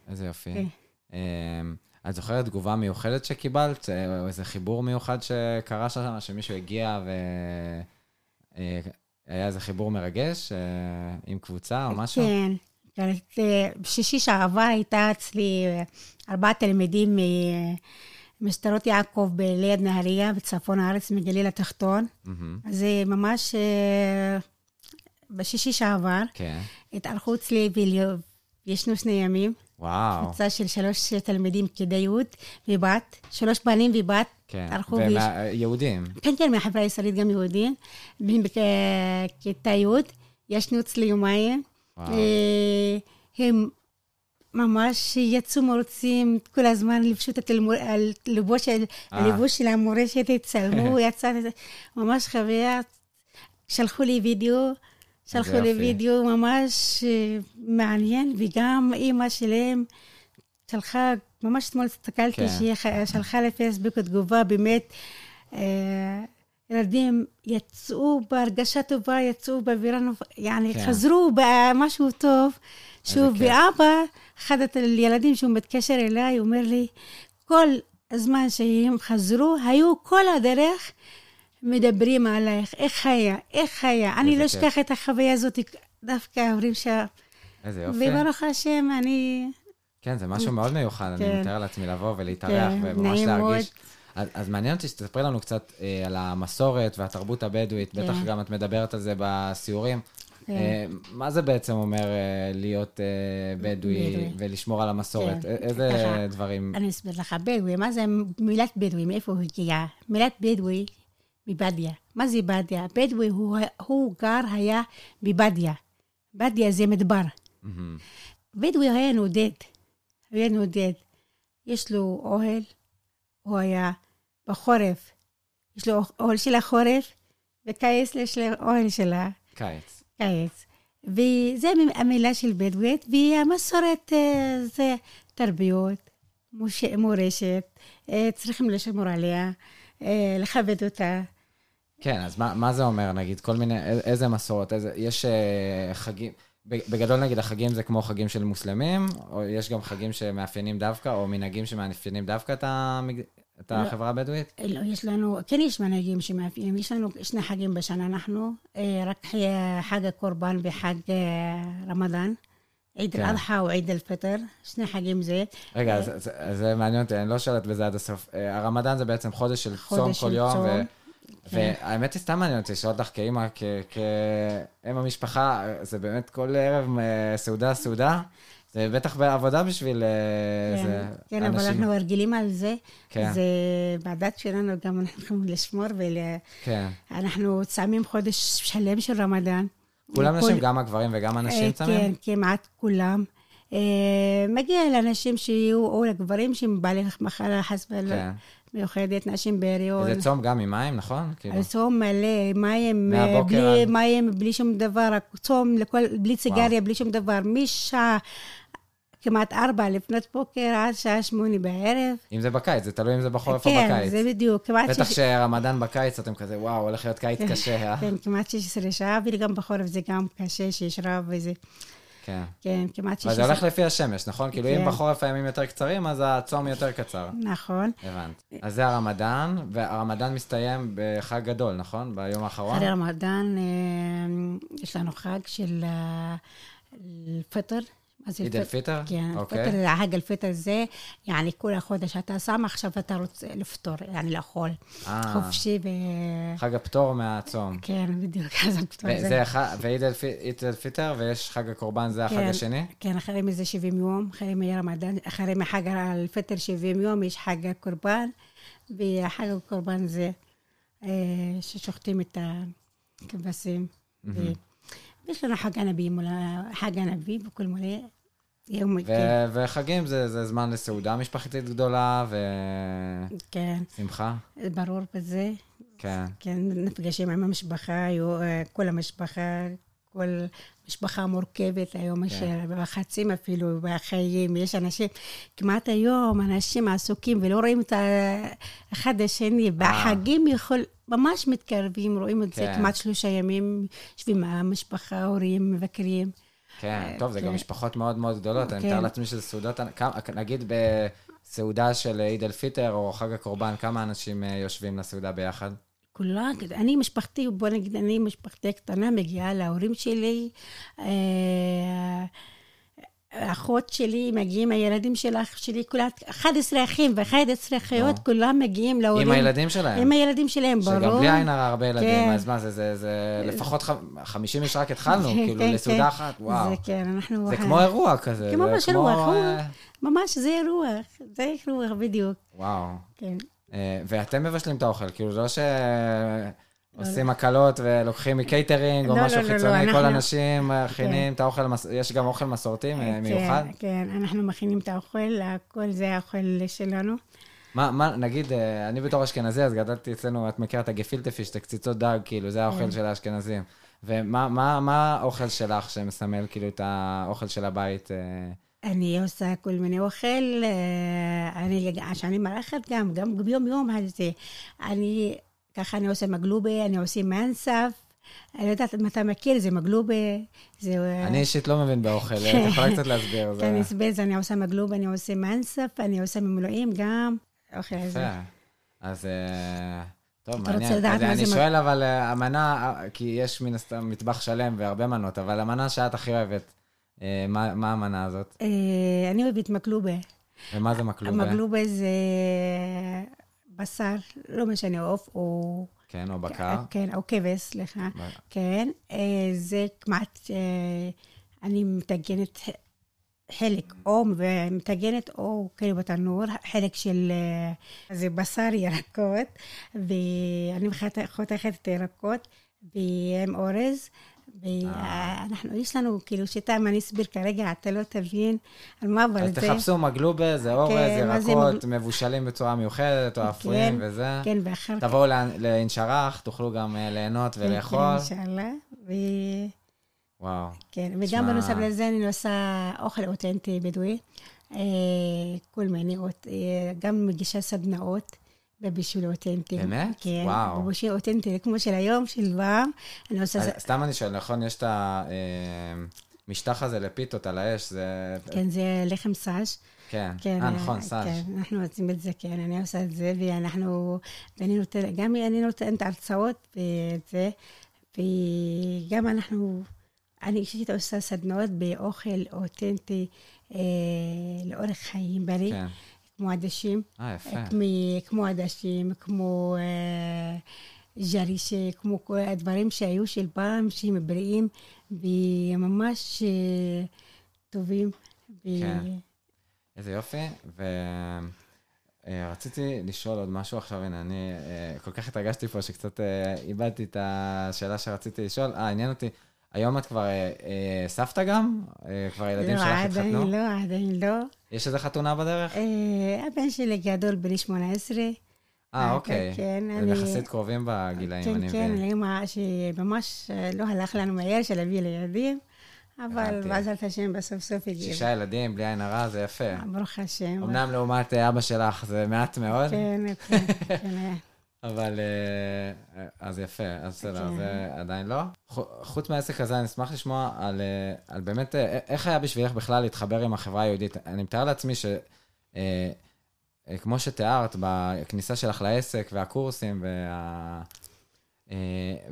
איזה יופי. כן. אמ, את זוכרת תגובה מיוחדת שקיבלת? אה, או איזה חיבור מיוחד שקרה שם, שמישהו הגיע והיה איזה חיבור מרגש אה, עם קבוצה או משהו? כן. אה, בשישי שעבר הייתה אצלי אה, ארבעה תלמידים משטרות יעקב ליד נהריה, בצפון הארץ, מגליל התחתון. זה ממש אה, בשישי שעבר, כן. התארחו אצלי וישנו שני ימים. וואו. קבוצה של שלוש תלמידים כדי י' ובת, שלוש בנים ובת, כן. ויהודים. כן, כן, מהחברה הישראלית גם יהודים, בכיתה י', ישנו אצלי יומיים. אה, הם ממש יצאו מרוצים כל הזמן, לבשו את הלבוש של- אה. הלבוש של המורשת, הצלמו, (laughs) יצא, ממש חוויה. שלחו לי וידאו, שלחו לי. וידאו ממש אה, מעניין, וגם אימא שלהם שלחה, ממש אתמול הסתכלתי כן. שהיא שלחה לפייסבוק תגובה, באמת, אה, ילדים יצאו בהרגשה טובה, יצאו באווירה, יעני, כן. חזרו במשהו טוב. שוב. ואבא, אחד הילדים שהוא מתקשר אליי, אומר לי, כל הזמן שהם חזרו, היו כל הדרך מדברים עלייך, איך היה, איך היה. אני לא. אשכח את החוויה הזאת, דווקא אומרים ש... איזה יופי. וברוך השם, אני... כן, זה משהו מאוד מיוחד, אני כן. מתאר לעצמי לבוא ולהתארח כן, וממש מאוד. להרגיש. אז, אז מעניין אותי שתספרי לנו קצת אה, על המסורת והתרבות הבדואית, כן. בטח גם את מדברת על זה בסיורים. כן. אה, מה זה בעצם אומר אה, להיות אה, בדואי בדואי. ולשמור על המסורת? כן. איזה ככה, דברים? אני אסביר לך, בדואי, מה זה מילת בדואי, מאיפה הוא הגיע? מילת בדואי מבדיה. מה זה בדיה? בדואי הוא, הוא גר היה בבדיה. בדיה זה מדבר. מהמם. בדואי היה נודד. היה נודד. יש לו אוהל, הוא היה בחורף. יש לו אוהל של החורף, וקיץ יש לו אוהל של קיץ. הקיץ. וזה המילה של בדואית, והמסורת אה, זה תרביות, מורשת, אה, צריכים לשמור עליה, לכבד אותה. כן, אז מה, מה זה אומר, נגיד, כל מיני, א- איזה מסורת, איזה, יש אה, חגים, בגדול נגיד החגים זה כמו חגים של מוסלמים, או יש גם חגים שמאפיינים דווקא, או מנהגים שמאפיינים דווקא את, המג... את לא. החברה הבדואית? לא, יש לנו, כן יש מנהגים שמאפיינים, יש לנו שני חגים בשנה, אנחנו, אה, רק אה, חג הקורבן וחג אה, רמדאן, עיד כן. אל-אדחא ועיד אל-פטר, שני חגים זה. רגע, אז זה מעניין אותי, אני לא שואלת בזה עד הסוף. אה, הרמדאן זה בעצם חודש של צום כל יום. כן. והאמת היא, סתם מעניין אותי לשאול אותך כאימא, כאם המשפחה, זה באמת כל ערב אה, סעודה, סעודה. זה בטח בעבודה בשביל אה, כן, איזה כן, אבל אנשים. אנחנו רגילים על זה. כן. זה בדת שלנו גם אנחנו לשמור ול... כן. אנחנו צמים חודש שלם של רמדאן. כולם נשים, גם הגברים וגם הנשים אה, צמים? כן, כמעט כולם. אה, מגיע לאנשים שיהיו, או לגברים שהם בעלי מחלה חס כן. וחלילה מיוחדת, נשים בהריון. זה צום גם עם מים, נכון? כאילו. צום מלא, מים, אה, בלי מים, בלי שום דבר, צום לכל, בלי סיגריה, בלי שום דבר, משעה כמעט ארבע לפנות בוקר עד שעה שמונה בערב. אם זה בקיץ, זה תלוי אם זה בחורף או כן, בקיץ. זה בדיוק, בטח שש- שרמדאן בקיץ, אתם כזה, וואו, הולך להיות קיץ קשה, אה? כן, כמעט 16 שעה, וגם בחורף זה גם קשה, שיש רב וזה, כן. כן, כמעט 16. אבל זה הולך לפי השמש, נכון? כאילו, אם כן. בחורף הימים יותר קצרים, אז הצום יותר קצר. נכון. הבנת. אז זה הרמדאן, והרמדאן מסתיים בחג גדול, נכון? ביום האחרון? אחרי רמדאן אה, יש לנו חג של אה, فطر, זה عيد الفطر? כן, אוקיי. אוקיי. חג الفطر זה, יעני כל החודש אתה שם, עכשיו אתה רוצה לפטור, יעני לאכול. אה, חופשי ו... חג הפטור מהצום. כן, בדיוק, אז הפטור זה. וזה ח- ו عيد الفطر, ויש חג הקורבן, זה החג כן. השני? כן, אחרי מזה 70 יום, אחרי מרמדאן, אחרי מחג الفطر 70 יום, יש חג הקורבן, וחג הקורבן זה אה, ששוחטים את הכבשים. ו- ויש לנו חג אולי- חג הנביא וכל מיני. יום, ו- כן, וחגים זה זה זמן לסעודה משפחתית גדולה ושמחה. כן, ברור בזה. כן. כן, נפגשים עם המשפחה, אה, כל המשפחה, כל משפחה מורכבת היום, יש כן. בחצים אפילו, בחיים, יש אנשים, כמעט היום אנשים עסוקים ולא רואים את האחד השני, בחגים יכול, ממש מתקרבים, רואים את זה כן. כמעט שלושה ימים, יושבים המשפחה, הורים, מבקרים. כן, טוב, זה גם כן. משפחות מאוד מאוד גדולות. אני כן. מתאר לעצמי שזה סעודות, נגיד בסעודה של עיד אל-פיטר או חג הקורבן, כמה אנשים אה, יושבים לסעודה ביחד? כולה, אני משפחתי, בוא נגיד, אני משפחתי קטנה, מגיעה להורים שלי, אה, האחות שלי, מגיעים הילדים של אח שלי, כולה 11 אחים ו-11 אחיות, נו. כולם מגיעים להורים. עם הילדים שלהם. עם הילדים שלהם, ברור. שגם בלי עין הרע הרבה ילדים, כן. אז מה זה, זה, זה לפחות ח- 50 איש רק התחלנו, כן, כאילו כן, לסעודה כן. אחת, וואו. זה כן, אנחנו... זה כמו אירוע כזה. כמו ממש אירוע, אה, ממש, זה אירוע, זה אירוע בדיוק, וואו. כן. אה, ואתם מבשלים את האוכל, כאילו לא שעושים הקלות ולוקחים מקייטרינג או לא, משהו לא, לא, לא, חיצוני, כל אנחנו- האנשים מכינים את האוכל, יש גם אוכל מסורתי אה, מיוחד? כן, כן, אנחנו מכינים את האוכל, הכל זה האוכל שלנו. מה, מה, נגיד, אה, אני בתור אשכנזי, אז גדלתי אצלנו, את מכירה את הגפילטה פיש, את הקציצות דג, כאילו, זה האוכל כן. של האשכנזים. ומה מה, מה האוכל שלך שמסמל, כאילו, את האוכל של הבית? אה, אני עושה כל מיני אוכל, אה, אני, שאני מארחת גם, גם ביום יום הזה. אני, ככה אני עושה מגלובה, אני עושה מנסף. אני לא יודעת אם אתה מכיר, זה מגלובה, זה... אה, אני אישית לא מבין באוכל, את יכולה קצת להסביר. כן, זה אני עושה מגלובה, אני עושה מנסף, אני עושה ממלואים גם. אוכל הזה. אז אה, טוב, אתה רוצה מעניין. לדעת אז מה אני זה שואל, אבל אה, המנה, אה, כי יש מן הסתם מטבח שלם והרבה מנות, אבל המנה שאת הכי אוהבת, אה, מה מה המנה הזאת? אה, אני אוהבת מקלובה. ומה זה מקלובה? המגלובה זה בשר, לא משנה, עוף או... כן, או בקר? כן, או כבש, סליחה. ב- כן, אה, זה כמעט, אה, אני מטגנת חלק, או מטגנת או כאילו בתנור, חלק של, אה, זה בשר ירקות, ואני חותכת את הירקות עם אורז. ואנחנו, יש לנו כאילו שיטה, אם אני אסביר כרגע, אתה לא תבין על מה, אבל אז זה... תחפשו מגלובה, זה אורז, כן, מה זה ירקות, מבושלים בצורה מיוחדת, או אפויים כן, וזה. כן, ואחר כך... תבואו לאינשרח, תוכלו גם אה, ליהנות ולאכול. כן, אינשאללה. וואו. כן, וגם בנוסף לזה אני עושה אוכל אותנטי בדואי. אה, כל מיני, אה, גם מגישה סדנאות בבישול אותנטי. באמת? כן, וואו. בבישול אותנטי, כמו של היום, של פעם. אני עושה... אז סתם אני שואל, נכון, יש את המשטח הזה לפיתות על האש, זה... כן, זה לחם סאז'. כן. כן, אה, אה, נכון, סאז'. כן, אנחנו עושים את זה, כן, אני עושה את זה, ואנחנו, ואני נותנת, גם אני נותנת הרצאות ואת זה, וגם אנחנו, אני אישית עושה סדנאות באוכל אותנטי אה, לאורך חיים בריא, כן. כמו עדשים, אה, יפה. כמו, כמו עדשים, כמו אה, ג'רישה, כמו כל הדברים שהיו של פעם, שהם בריאים וממש אה, טובים. ו- כן. איזה יופי. ורציתי לשאול עוד משהו עכשיו, הנה, אני אה, כל כך התרגשתי פה שקצת אה, איבדתי את השאלה שרציתי לשאול. אה, עניין אותי, היום את כבר אה, אה, סבתא גם? אה, כבר הילדים לא, שלך התחתנו? לא, עדיין לא. יש איזה חתונה בדרך? אה, הבן שלי גדול, בן 18. אה, אוקיי. כן, הם אני- יחסית קרובים בגילאים, כן, אני כן, מבין. לאמא שממש אה, לא הלך לנו מהר של להביא לילדים, אבל. בעזרת השם בסוף סוף הגיע. שישה ילדים, בלי עין הרע, זה יפה. ברוך השם. אמנם לעומת אה, אבא שלך זה מעט מאוד, כן, (laughs) כן, כן, היה. אבל אה, אז יפה, אז בסדר, כן. זה עדיין לא. חוץ מהעסק הזה, אני אשמח לשמוע על, אה, על באמת, אה, איך היה בשבילך בכלל להתחבר עם החברה היהודית. אני מתאר לעצמי ש... אה, אה, כמו שתיארת, בכניסה שלך לעסק והקורסים וה... אה,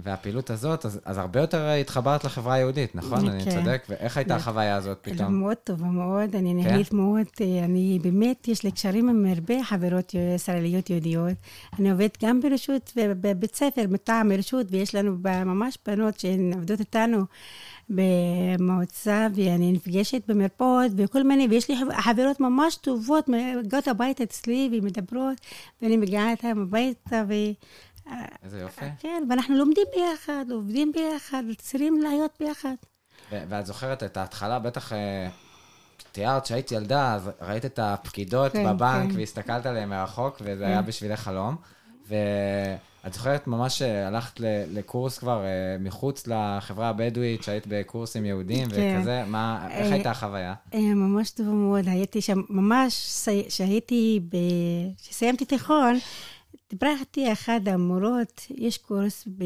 והפעילות הזאת, אז, אז הרבה יותר התחברת לחברה היהודית, נכון? אני כן. צודק? ואיך הייתה כן. החוויה הזאת פתאום? מאוד טובה מאוד, אני כן? נהנית מאוד, אה, אני באמת, יש לי קשרים עם הרבה חברות ישראליות יהודיות. אני עובדת גם ברשות ובבית ספר מטעם הרשות, ויש לנו ממש בנות שהן עובדות איתנו במועצה, ואני נפגשת במרפאות וכל מיני, ויש לי חב- חברות ממש טובות, מגיעות הביתה אצלי ומדברות, ואני מגיעה איתן הביתה, ו... איזה יופי. כן, ואנחנו לומדים ביחד, עובדים ביחד, צריכים להיות ביחד. ואת זוכרת את ההתחלה, בטח אה, תיארת שהיית ילדה, אז ראית את הפקידות כן, בבנק כן. והסתכלת עליהן מרחוק, וזה היה בשבילך חלום. ואת זוכרת ממש שהלכת ל- לקורס כבר אה, מחוץ לחברה הבדואית, שהיית בקורסים יהודיים כן. וכזה, מה, איך אה, הייתה החוויה? אה, ממש טובה מאוד, הייתי שם, ממש, כשהייתי, כשסיימתי תיכון, דיברה איתי אחת המורות, יש קורס ב...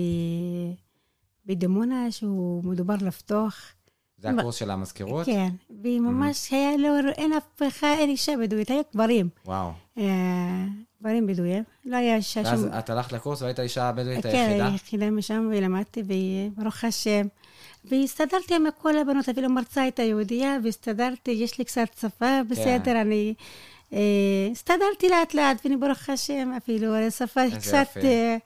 בדימונה שהוא מדובר לפתוח. זה הקורס של המזכירות? כן, וממש היה לו, אין אף אחד, אין אישה בדואית, היו גברים. וואו. אה, גברים בדואים, לא היה אישה ואז שם. את הלכת לקורס והיית האישה הבדואית כן, היחידה? היחידה משם, ולמדתי, וברוך השם. והסתדרתי עם כל הבנות, אפילו מרצה הייתה יהודייה, והסתדרתי, יש לי קצת שפה, בסדר, אני... אה, הסתדרתי לאט לאט, ואני ברוך השם, אפילו על השפה קצת... אה,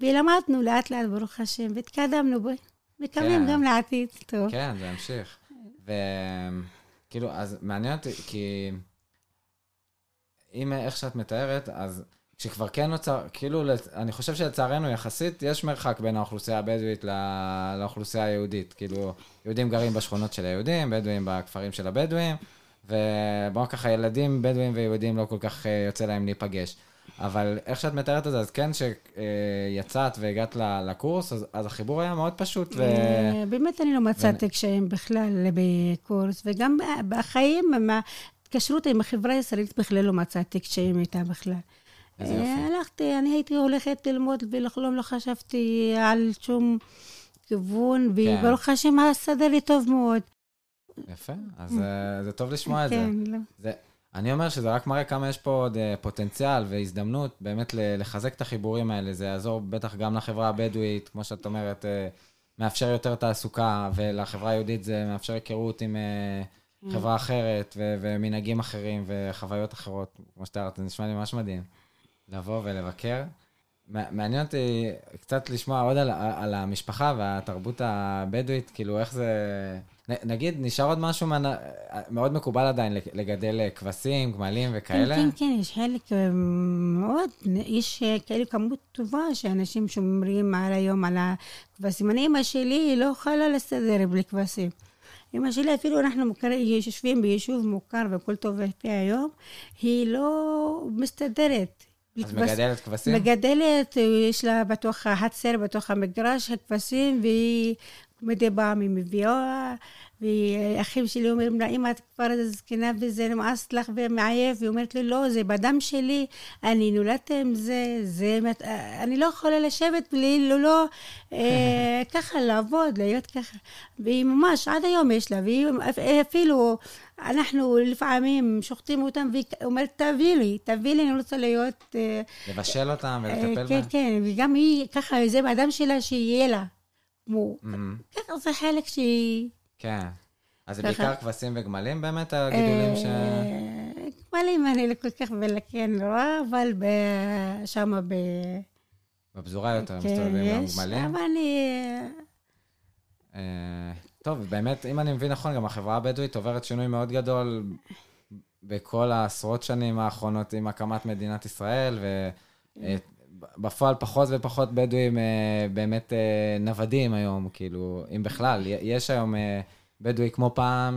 ולמדנו לאט לאט, ברוך השם, והתקדמנו בו. מקווים כן. גם לעתיד טוב. כן, זה ימשיך. וכאילו, אז מעניין אותי, כי אם איך שאת מתארת, אז כשכבר כן נוצר, כאילו, אני חושב שלצערנו יחסית, יש מרחק בין האוכלוסייה הבדואית ל- לאוכלוסייה היהודית. כאילו, יהודים גרים בשכונות של היהודים, בדואים בכפרים של הבדואים, ובואו ככה, ילדים בדואים ויהודים לא כל כך אה, יוצא להם להיפגש. אבל איך שאת מתארת את זה, אז כן, כשיצאת והגעת לקורס, אז, אז החיבור היה מאוד פשוט. ו... אה, באמת אני לא מצאתי קשיים בכלל בקורס, וגם בחיים, ההתקשרות עם החברה הישראלית בכלל לא מצאתי קשיים איתה בכלל. אה. הלכתי, אני הייתי הולכת ללמוד ולחלום, לא חשבתי על שום כיוון, כן. וברוך השם הסתדר לי טוב מאוד. יפה, אז אה, זה טוב לשמוע את זה. כן, לא. אני אומר שזה רק מראה כמה יש פה עוד אה, פוטנציאל והזדמנות באמת לחזק את החיבורים האלה. זה יעזור בטח גם לחברה הבדואית, כמו שאת אומרת, אה, מאפשר יותר תעסוקה, ולחברה היהודית זה מאפשר היכרות עם אה, חברה אחרת, ו- ומנהגים אחרים, וחוויות אחרות, כמו שתיארת, זה נשמע לי ממש מדהים. לבוא ולבקר. מע- מעניין אותי קצת לשמוע עוד על, על המשפחה והתרבות הבדואית, כאילו איך זה... נגיד, נשאר עוד משהו מה, מאוד מקובל עדיין לגדל אה, כבשים, גמלים וכאלה? כן, כן, כן, יש חלק אה, מאוד, יש אה, כאלה כמות טובה שאנשים שומרים על היום על הכבשים. אני, אמא שלי לא יכולה להסתדר בלי כבשים. אמא שלי, אפילו אנחנו מוכר, יושבים ביישוב מוכר והכל טוב ויפה היום, היא לא מסתדרת. אז כבש- מגדלת כבשים? מגדלת, יש לה בתוך החצר, בתוך המגרש, הכבשים, והיא מדי פעם היא מביאה, ואחים שלי אומרים לה, אמא, את כבר זקנה וזה נמאס לך ומעייף, והיא אומרת לי, לא, זה בדם שלי, אני נולדתי עם זה, זה, אני לא יכולה לשבת בלי, לא, לא, אה, (laughs) ככה לעבוד, להיות ככה. והיא ממש, עד היום יש לה, והיא אפילו, אנחנו לפעמים שוחטים אותם, והיא אומרת, תביא לי, תביא לי, אני רוצה להיות... אה, לבשל אותם ולטפל אה, בהם? כן, כן, וגם היא, ככה, זה באדם שלה, שיהיה לה. כמו, מהמם. ככה זה חלק שהיא... כן. אז זה. בעיקר כבשים וגמלים באמת, הגידולים ש... אה, גמלים אני לא כל כך בלקן רואה, אבל ב- שמה ב... בפזורה יותר כן, מסתובבים גמלים. אבל אני... אה, טוב, באמת, אם אני מבין נכון, גם החברה הבדואית עוברת שינוי מאוד גדול בכל העשרות שנים האחרונות עם הקמת מדינת ישראל, ובפועל פחות ופחות בדואים אה, באמת אה, נוודים היום, כאילו, אם בכלל. יש היום אה, בדואי כמו פעם,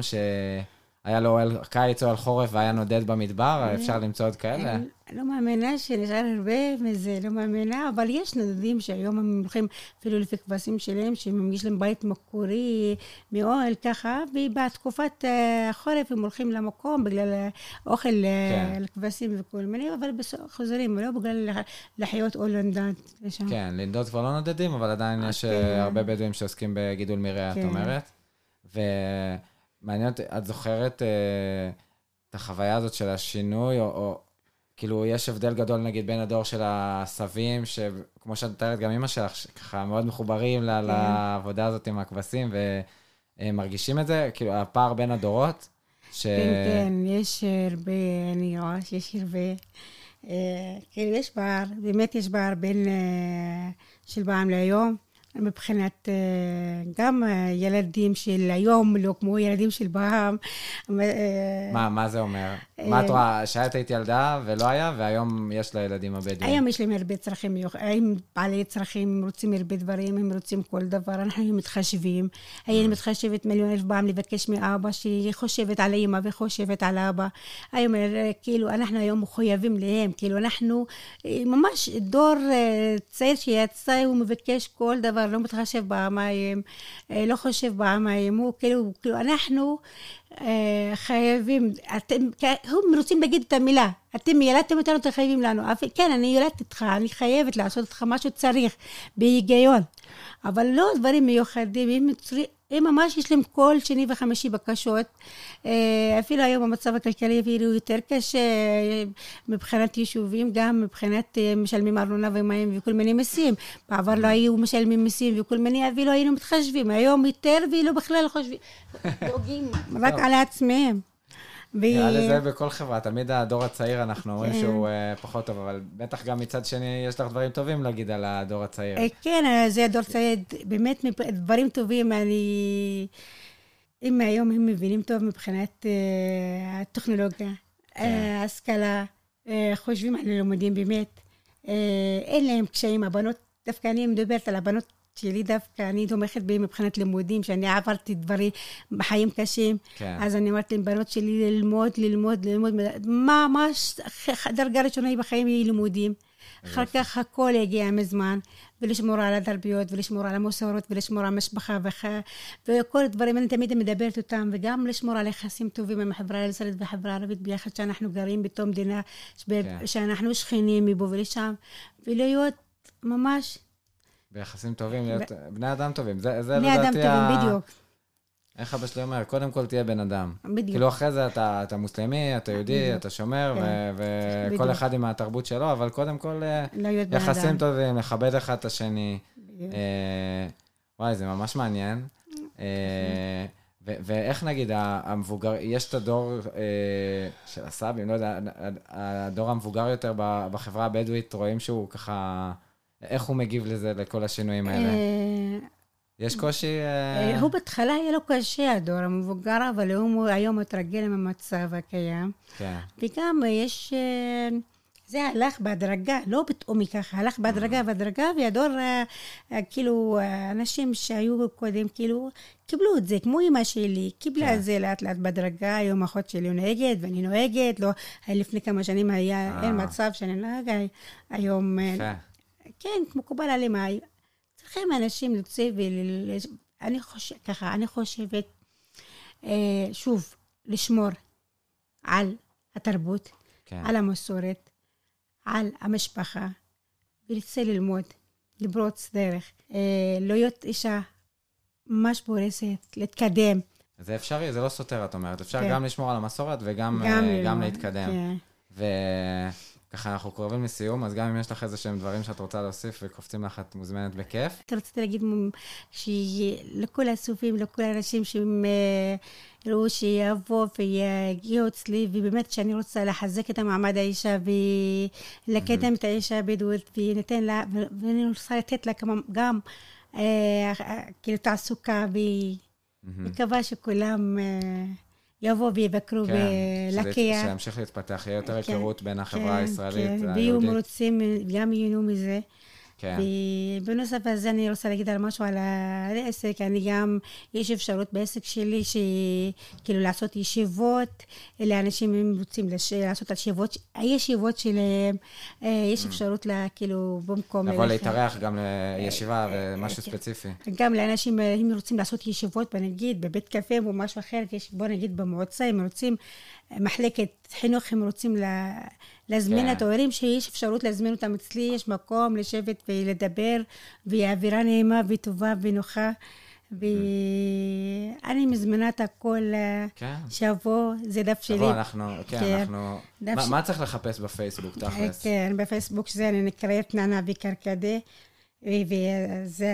שהיה לו אוהל קיץ או אוהל חורף והיה נודד במדבר, אפשר למצוא עוד כאלה? לא מאמינה שנשאר הרבה מזה, לא מאמינה, אבל יש נדודים שהיום הם הולכים אפילו לפי כבשים שלהם, שיש להם בית מקורי מאוהל ככה, ובתקופת אה, החורף הם הולכים למקום בגלל האוכל אה, כן. לכבשים וכל מיני, אבל חוזרים, לא בגלל לח- לחיות או לנדד לשם. כן, לנדוד כבר לא נודדים, אבל עדיין יש כן. אה, הרבה בדואים שעוסקים בגידול מרעה, את כן. אומרת. ומעניין אותי, את זוכרת אה, את החוויה הזאת של השינוי, או, או כאילו, יש הבדל גדול נגיד בין הדור של הסבים, שכמו שאת מתארת, גם אימא שלך, ככה מאוד מחוברים ל- כן. לעבודה הזאת עם הכבשים, ומרגישים את זה, כאילו, הפער בין הדורות, ש... כן, כן, יש הרבה, אני רואה שיש הרבה. אה, כאילו, יש פער, באמת יש פער בין אה, של פעם להיום, מבחינת אה, גם ילדים של היום, לא כמו ילדים של פעם. אה, מה, מה זה אומר? מה את רואה, שאת היית ילדה ולא היה, והיום יש לילדים הבדואים. היום יש להם הרבה צרכים מיוחדים, הם בעלי צרכים, הם רוצים הרבה דברים, הם רוצים כל דבר, אנחנו מתחשבים. אני מתחשבת מיליון אלף פעם לבקש מאבא, שהיא חושבת על אימא וחושבת על אבא. היום, אה, כאילו, אנחנו היום מחויבים להם, כאילו, אנחנו אה, ממש דור אה, צעיר שיצא, הוא מבקש כל דבר, לא מתחשב פעמיים, אה, לא חושב פעמיים, הוא כאילו, כאילו, אנחנו... אה, חייבים, אתם, הם רוצים להגיד את המילה, אתם ילדתם אותנו, אתם חייבים לנו. אף- כן, אני יולדת אותך, אני חייבת לעשות אותך מה שצריך, בהיגיון. אבל לא דברים מיוחדים, הם, צרי- הם ממש יש להם כל שני וחמישי בקשות. אה, אפילו היום המצב הכלכלי אפילו יותר קשה מבחינת יישובים, גם מבחינת אה, משלמים ארנונה ומים וכל מיני מיסים. בעבר לא היו משלמים מיסים וכל מיני, אפילו היינו מתחשבים. היום יותר ואילו בכלל חושבים. (laughs) דואגים רק על עצמם. נראה לי זה בכל חברה, תמיד הדור הצעיר, אנחנו אומרים כן. שהוא אה, פחות טוב, אבל בטח גם מצד שני, יש לך דברים טובים להגיד על הדור הצעיר. אה, כן, אה, זה הדור צעיר, באמת דברים טובים, אני... אם היום הם מבינים טוב מבחינת הטכנולוגיה, אה, ההשכלה, חושבים על לימודים באמת, אין להם קשיים, הבנות, דווקא אני מדברת על הבנות שלי דווקא, אני תומכת בי מבחינת לימודים, שאני עברתי דברים, חיים קשים, כן. אז אני אומרת לבנות שלי ללמוד, ללמוד, ללמוד, מה, מה, דרגה ראשונה היא בחיים היא לימודים. אחר כך הכל יגיע מזמן, ולשמור על התרביות, ולשמור על המסורות, ולשמור על המשפחה, וח... וכל הדברים, אני תמיד מדברת אותם, וגם לשמור על יחסים טובים עם החברה הישראלית והחברה הערבית ביחד, שאנחנו גרים בתור מדינה, שב... כן. שאנחנו שכנים מפה ולשם, ולהיות ממש ביחסים טובים, להיות בני אדם טובים. זה זה בני אדם לדעתי ה- טובים, בדיוק. איך אבא שלי אומר, קודם כל תהיה בן אדם. בדיוק. כאילו אחרי זה אתה, אתה מוסלמי, אתה יהודי, בדיוק. אתה שומר, כן. וכל. אחד עם התרבות שלו, אבל קודם כל אה, להיות בן יחסים אדם. טובים, לכבד אחד את השני. אה, וואי, זה ממש מעניין. אה, ואיך נגיד ה- המבוגר, יש את הדור אה, של הסבים, לא יודע, הדור המבוגר יותר ב- בחברה הבדואית, רואים שהוא ככה, איך הוא מגיב לזה, לכל השינויים האלה? אה, יש קושי? אה, אה, הוא בהתחלה היה לו קשה, הדור המבוגר, אבל הוא היום מתרגל עם המצב הקיים. כן, וגם יש... זה הלך בהדרגה, לא פתאום ככה, הלך בהדרגה בהדרגה, והדור, כאילו, אה, אנשים שהיו קודם, כאילו, קיבלו את זה, כמו אמא שלי, קיבלה כן. את זה לאט לאט בהדרגה, היום אחות שלי נוהגת ואני נוהגת, לא, לפני כמה שנים היה. אין מצב שאני נוהגת, היום. כן, מקובל עליהם. צריכים אנשים לצאת ול... אני חושבת, ככה, אני חושבת, אה, שוב, לשמור על התרבות, כן. על המסורת, על המשפחה, ולצא ללמוד, לפרוץ דרך, אה, להיות אישה ממש פורסת, להתקדם. זה אפשרי, זה לא סותר, את אומרת. אפשר כן. גם לשמור על המסורת וגם גם אה, גם להתקדם. כן. וככה, אנחנו קרובים לסיום, אז גם אם יש לך איזה שהם דברים שאת רוצה להוסיף וקופצים לך, את מוזמנת בכיף. רציתי להגיד שלכל הסופים, לכל האנשים שהם אה, ראו שיבוא ויגיעו אצלי, ובאמת שאני רוצה לחזק את המעמד האישה ולקדם את האישה הבדואית, וניתן לה, ואני רוצה לתת לה גם אה, כאילו תעסוקה, ומקווה שכולם אה, יבואו ויבקרו כן, בלקיה. שימשיך להתפתח, יהיה יותר כן, היכרות בין החברה כן, הישראלית כן, ויהיו היהודית. מרוצים, גם ייהנו מזה. כן, ובנוסף לזה אני רוצה להגיד על משהו על העסק, אני גם, יש אפשרות בעסק שלי, שכאילו לעשות ישיבות, לאנשים אם רוצים לש... לעשות ישיבות, הישיבות שלהם, אה, יש אפשרות לה, כאילו במקום... Mm. לבוא. להתארח גם לישיבה ומשהו כן. ספציפי. גם לאנשים, אה, אם רוצים לעשות ישיבות, נגיד, בבית קפה או משהו אחר, יש, בוא נגיד במועצה, אם רוצים אה, מחלקת חינוך, הם רוצים לה, להזמין כן. את ההורים, שיש אפשרות להזמין אותם אצלי, יש מקום לשבת ולדבר, והיא אווירה נעימה וטובה ונוחה. ואני מזמינה את הכל אה, כן. שיבוא, זה דף שלי. תבוא, אנחנו, כן, כן. אנחנו... מה- ש- מה צריך לחפש בפייסבוק, תכלס? כן, בפייסבוק זה אני נקראת ננה בקרקדה, וזה...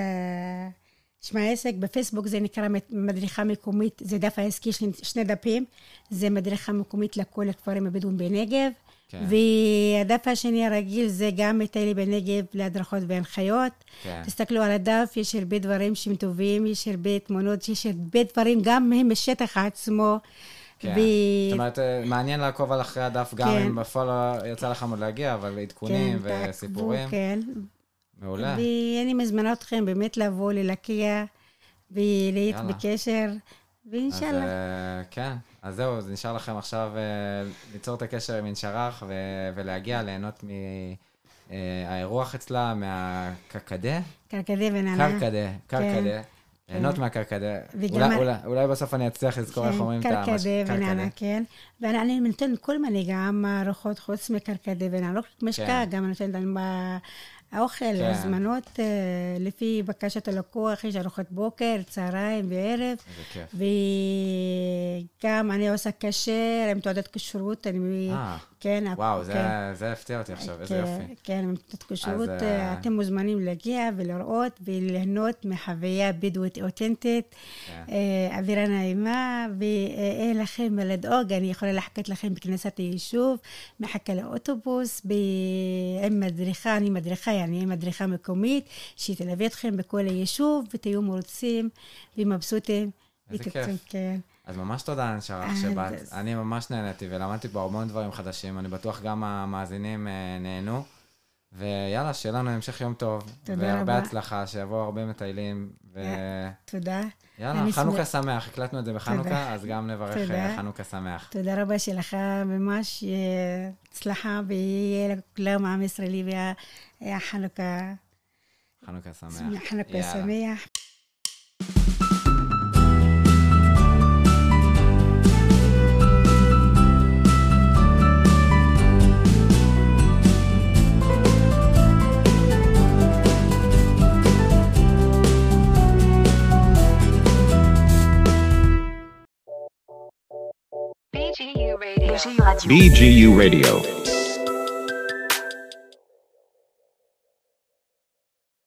שמע העסק, בפייסבוק זה נקרא מדריכה מקומית, זה דף העסקי שני דפים, זה מדריכה מקומית לכל הכפרים הבדואים בנגב, כן. והדף השני הרגיל זה גם מטיילי בנגב להדרכות והנחיות. כן. תסתכלו על הדף, יש הרבה דברים שהם טובים, יש הרבה תמונות, יש הרבה דברים גם מהם בשטח עצמו. כן. ו- זאת אומרת, אה, מעניין לעקוב על אחרי הדף, גם כן. אם בפועל לא יצא לכם עוד להגיע, אבל עדכונים כן, וסיפורים. כן. מעולה. ואני מזמינה אתכם באמת לבוא ללקיה ולהיות. בקשר, אז ואינשאללה. אה, כן, אז זהו, אז נשאר לכם עכשיו אה, ליצור את הקשר עם אינשרח ולהגיע, ליהנות מהאירוח אצלה, מהקרקדה, קרקדה ונענה. קרקדה, קרקדה, ליהנות מהקרקדה. אולי- בסוף אני אצליח לזכור איך אומרים את המש... קרקדה ונענה, כן. ואני נותנת כל מיני גם ארוחות חוץ מקרקדה ונענה, לא רק משקה, כן. גם נותנת להם ב- האוכל, כן. הזמנות, אה, לפי בקשת הלקוח, יש ארוחת בוקר, צהריים וערב. איזה כיף. וגם אני עושה כשר עם תעודת כשרות, אני... אה, כן, וואו, זה- כן. זה הפתיע אותי עכשיו, איזה כן, יופי. כן, כשרות, אז, אה, אה, אתם מוזמנים להגיע ולראות וליהנות מחוויה בדואית אותנטית, כן. אה, אווירה נעימה, ואין לכם מה לדאוג, אני יכולה לחכות לכם בכניסת היישוב, מחכה לאוטובוס. עם מדריכה, אני מדריכה, אני מדריכה מקומית, שתלווה אתכם בכל היישוב, ותהיו מרוצים ומבסוטים. איזה כיף. כן. אז ממש תודה, אה, שבאת. אני ממש נהניתי ולמדתי פה המון דברים חדשים. אני בטוח גם המאזינים אה, נהנו. ויאללה, שיהיה לנו המשך יום טוב. תודה והרבה רבה. הצלחה, שיבואו הרבה מטיילים. תודה. ויאללה, אני חנוכה שמח- שמח, הקלטנו את זה בחנוכה, תודה. אז גם נברך תודה. אה, חנוכה שמח. תודה רבה שלך, ממש אה, הצלחה, ויהיה לכולם עם ישראלי והחנוכה חנוכה שמח. חנוכה יאללה. שמח. BGU Radio. BGU Radio.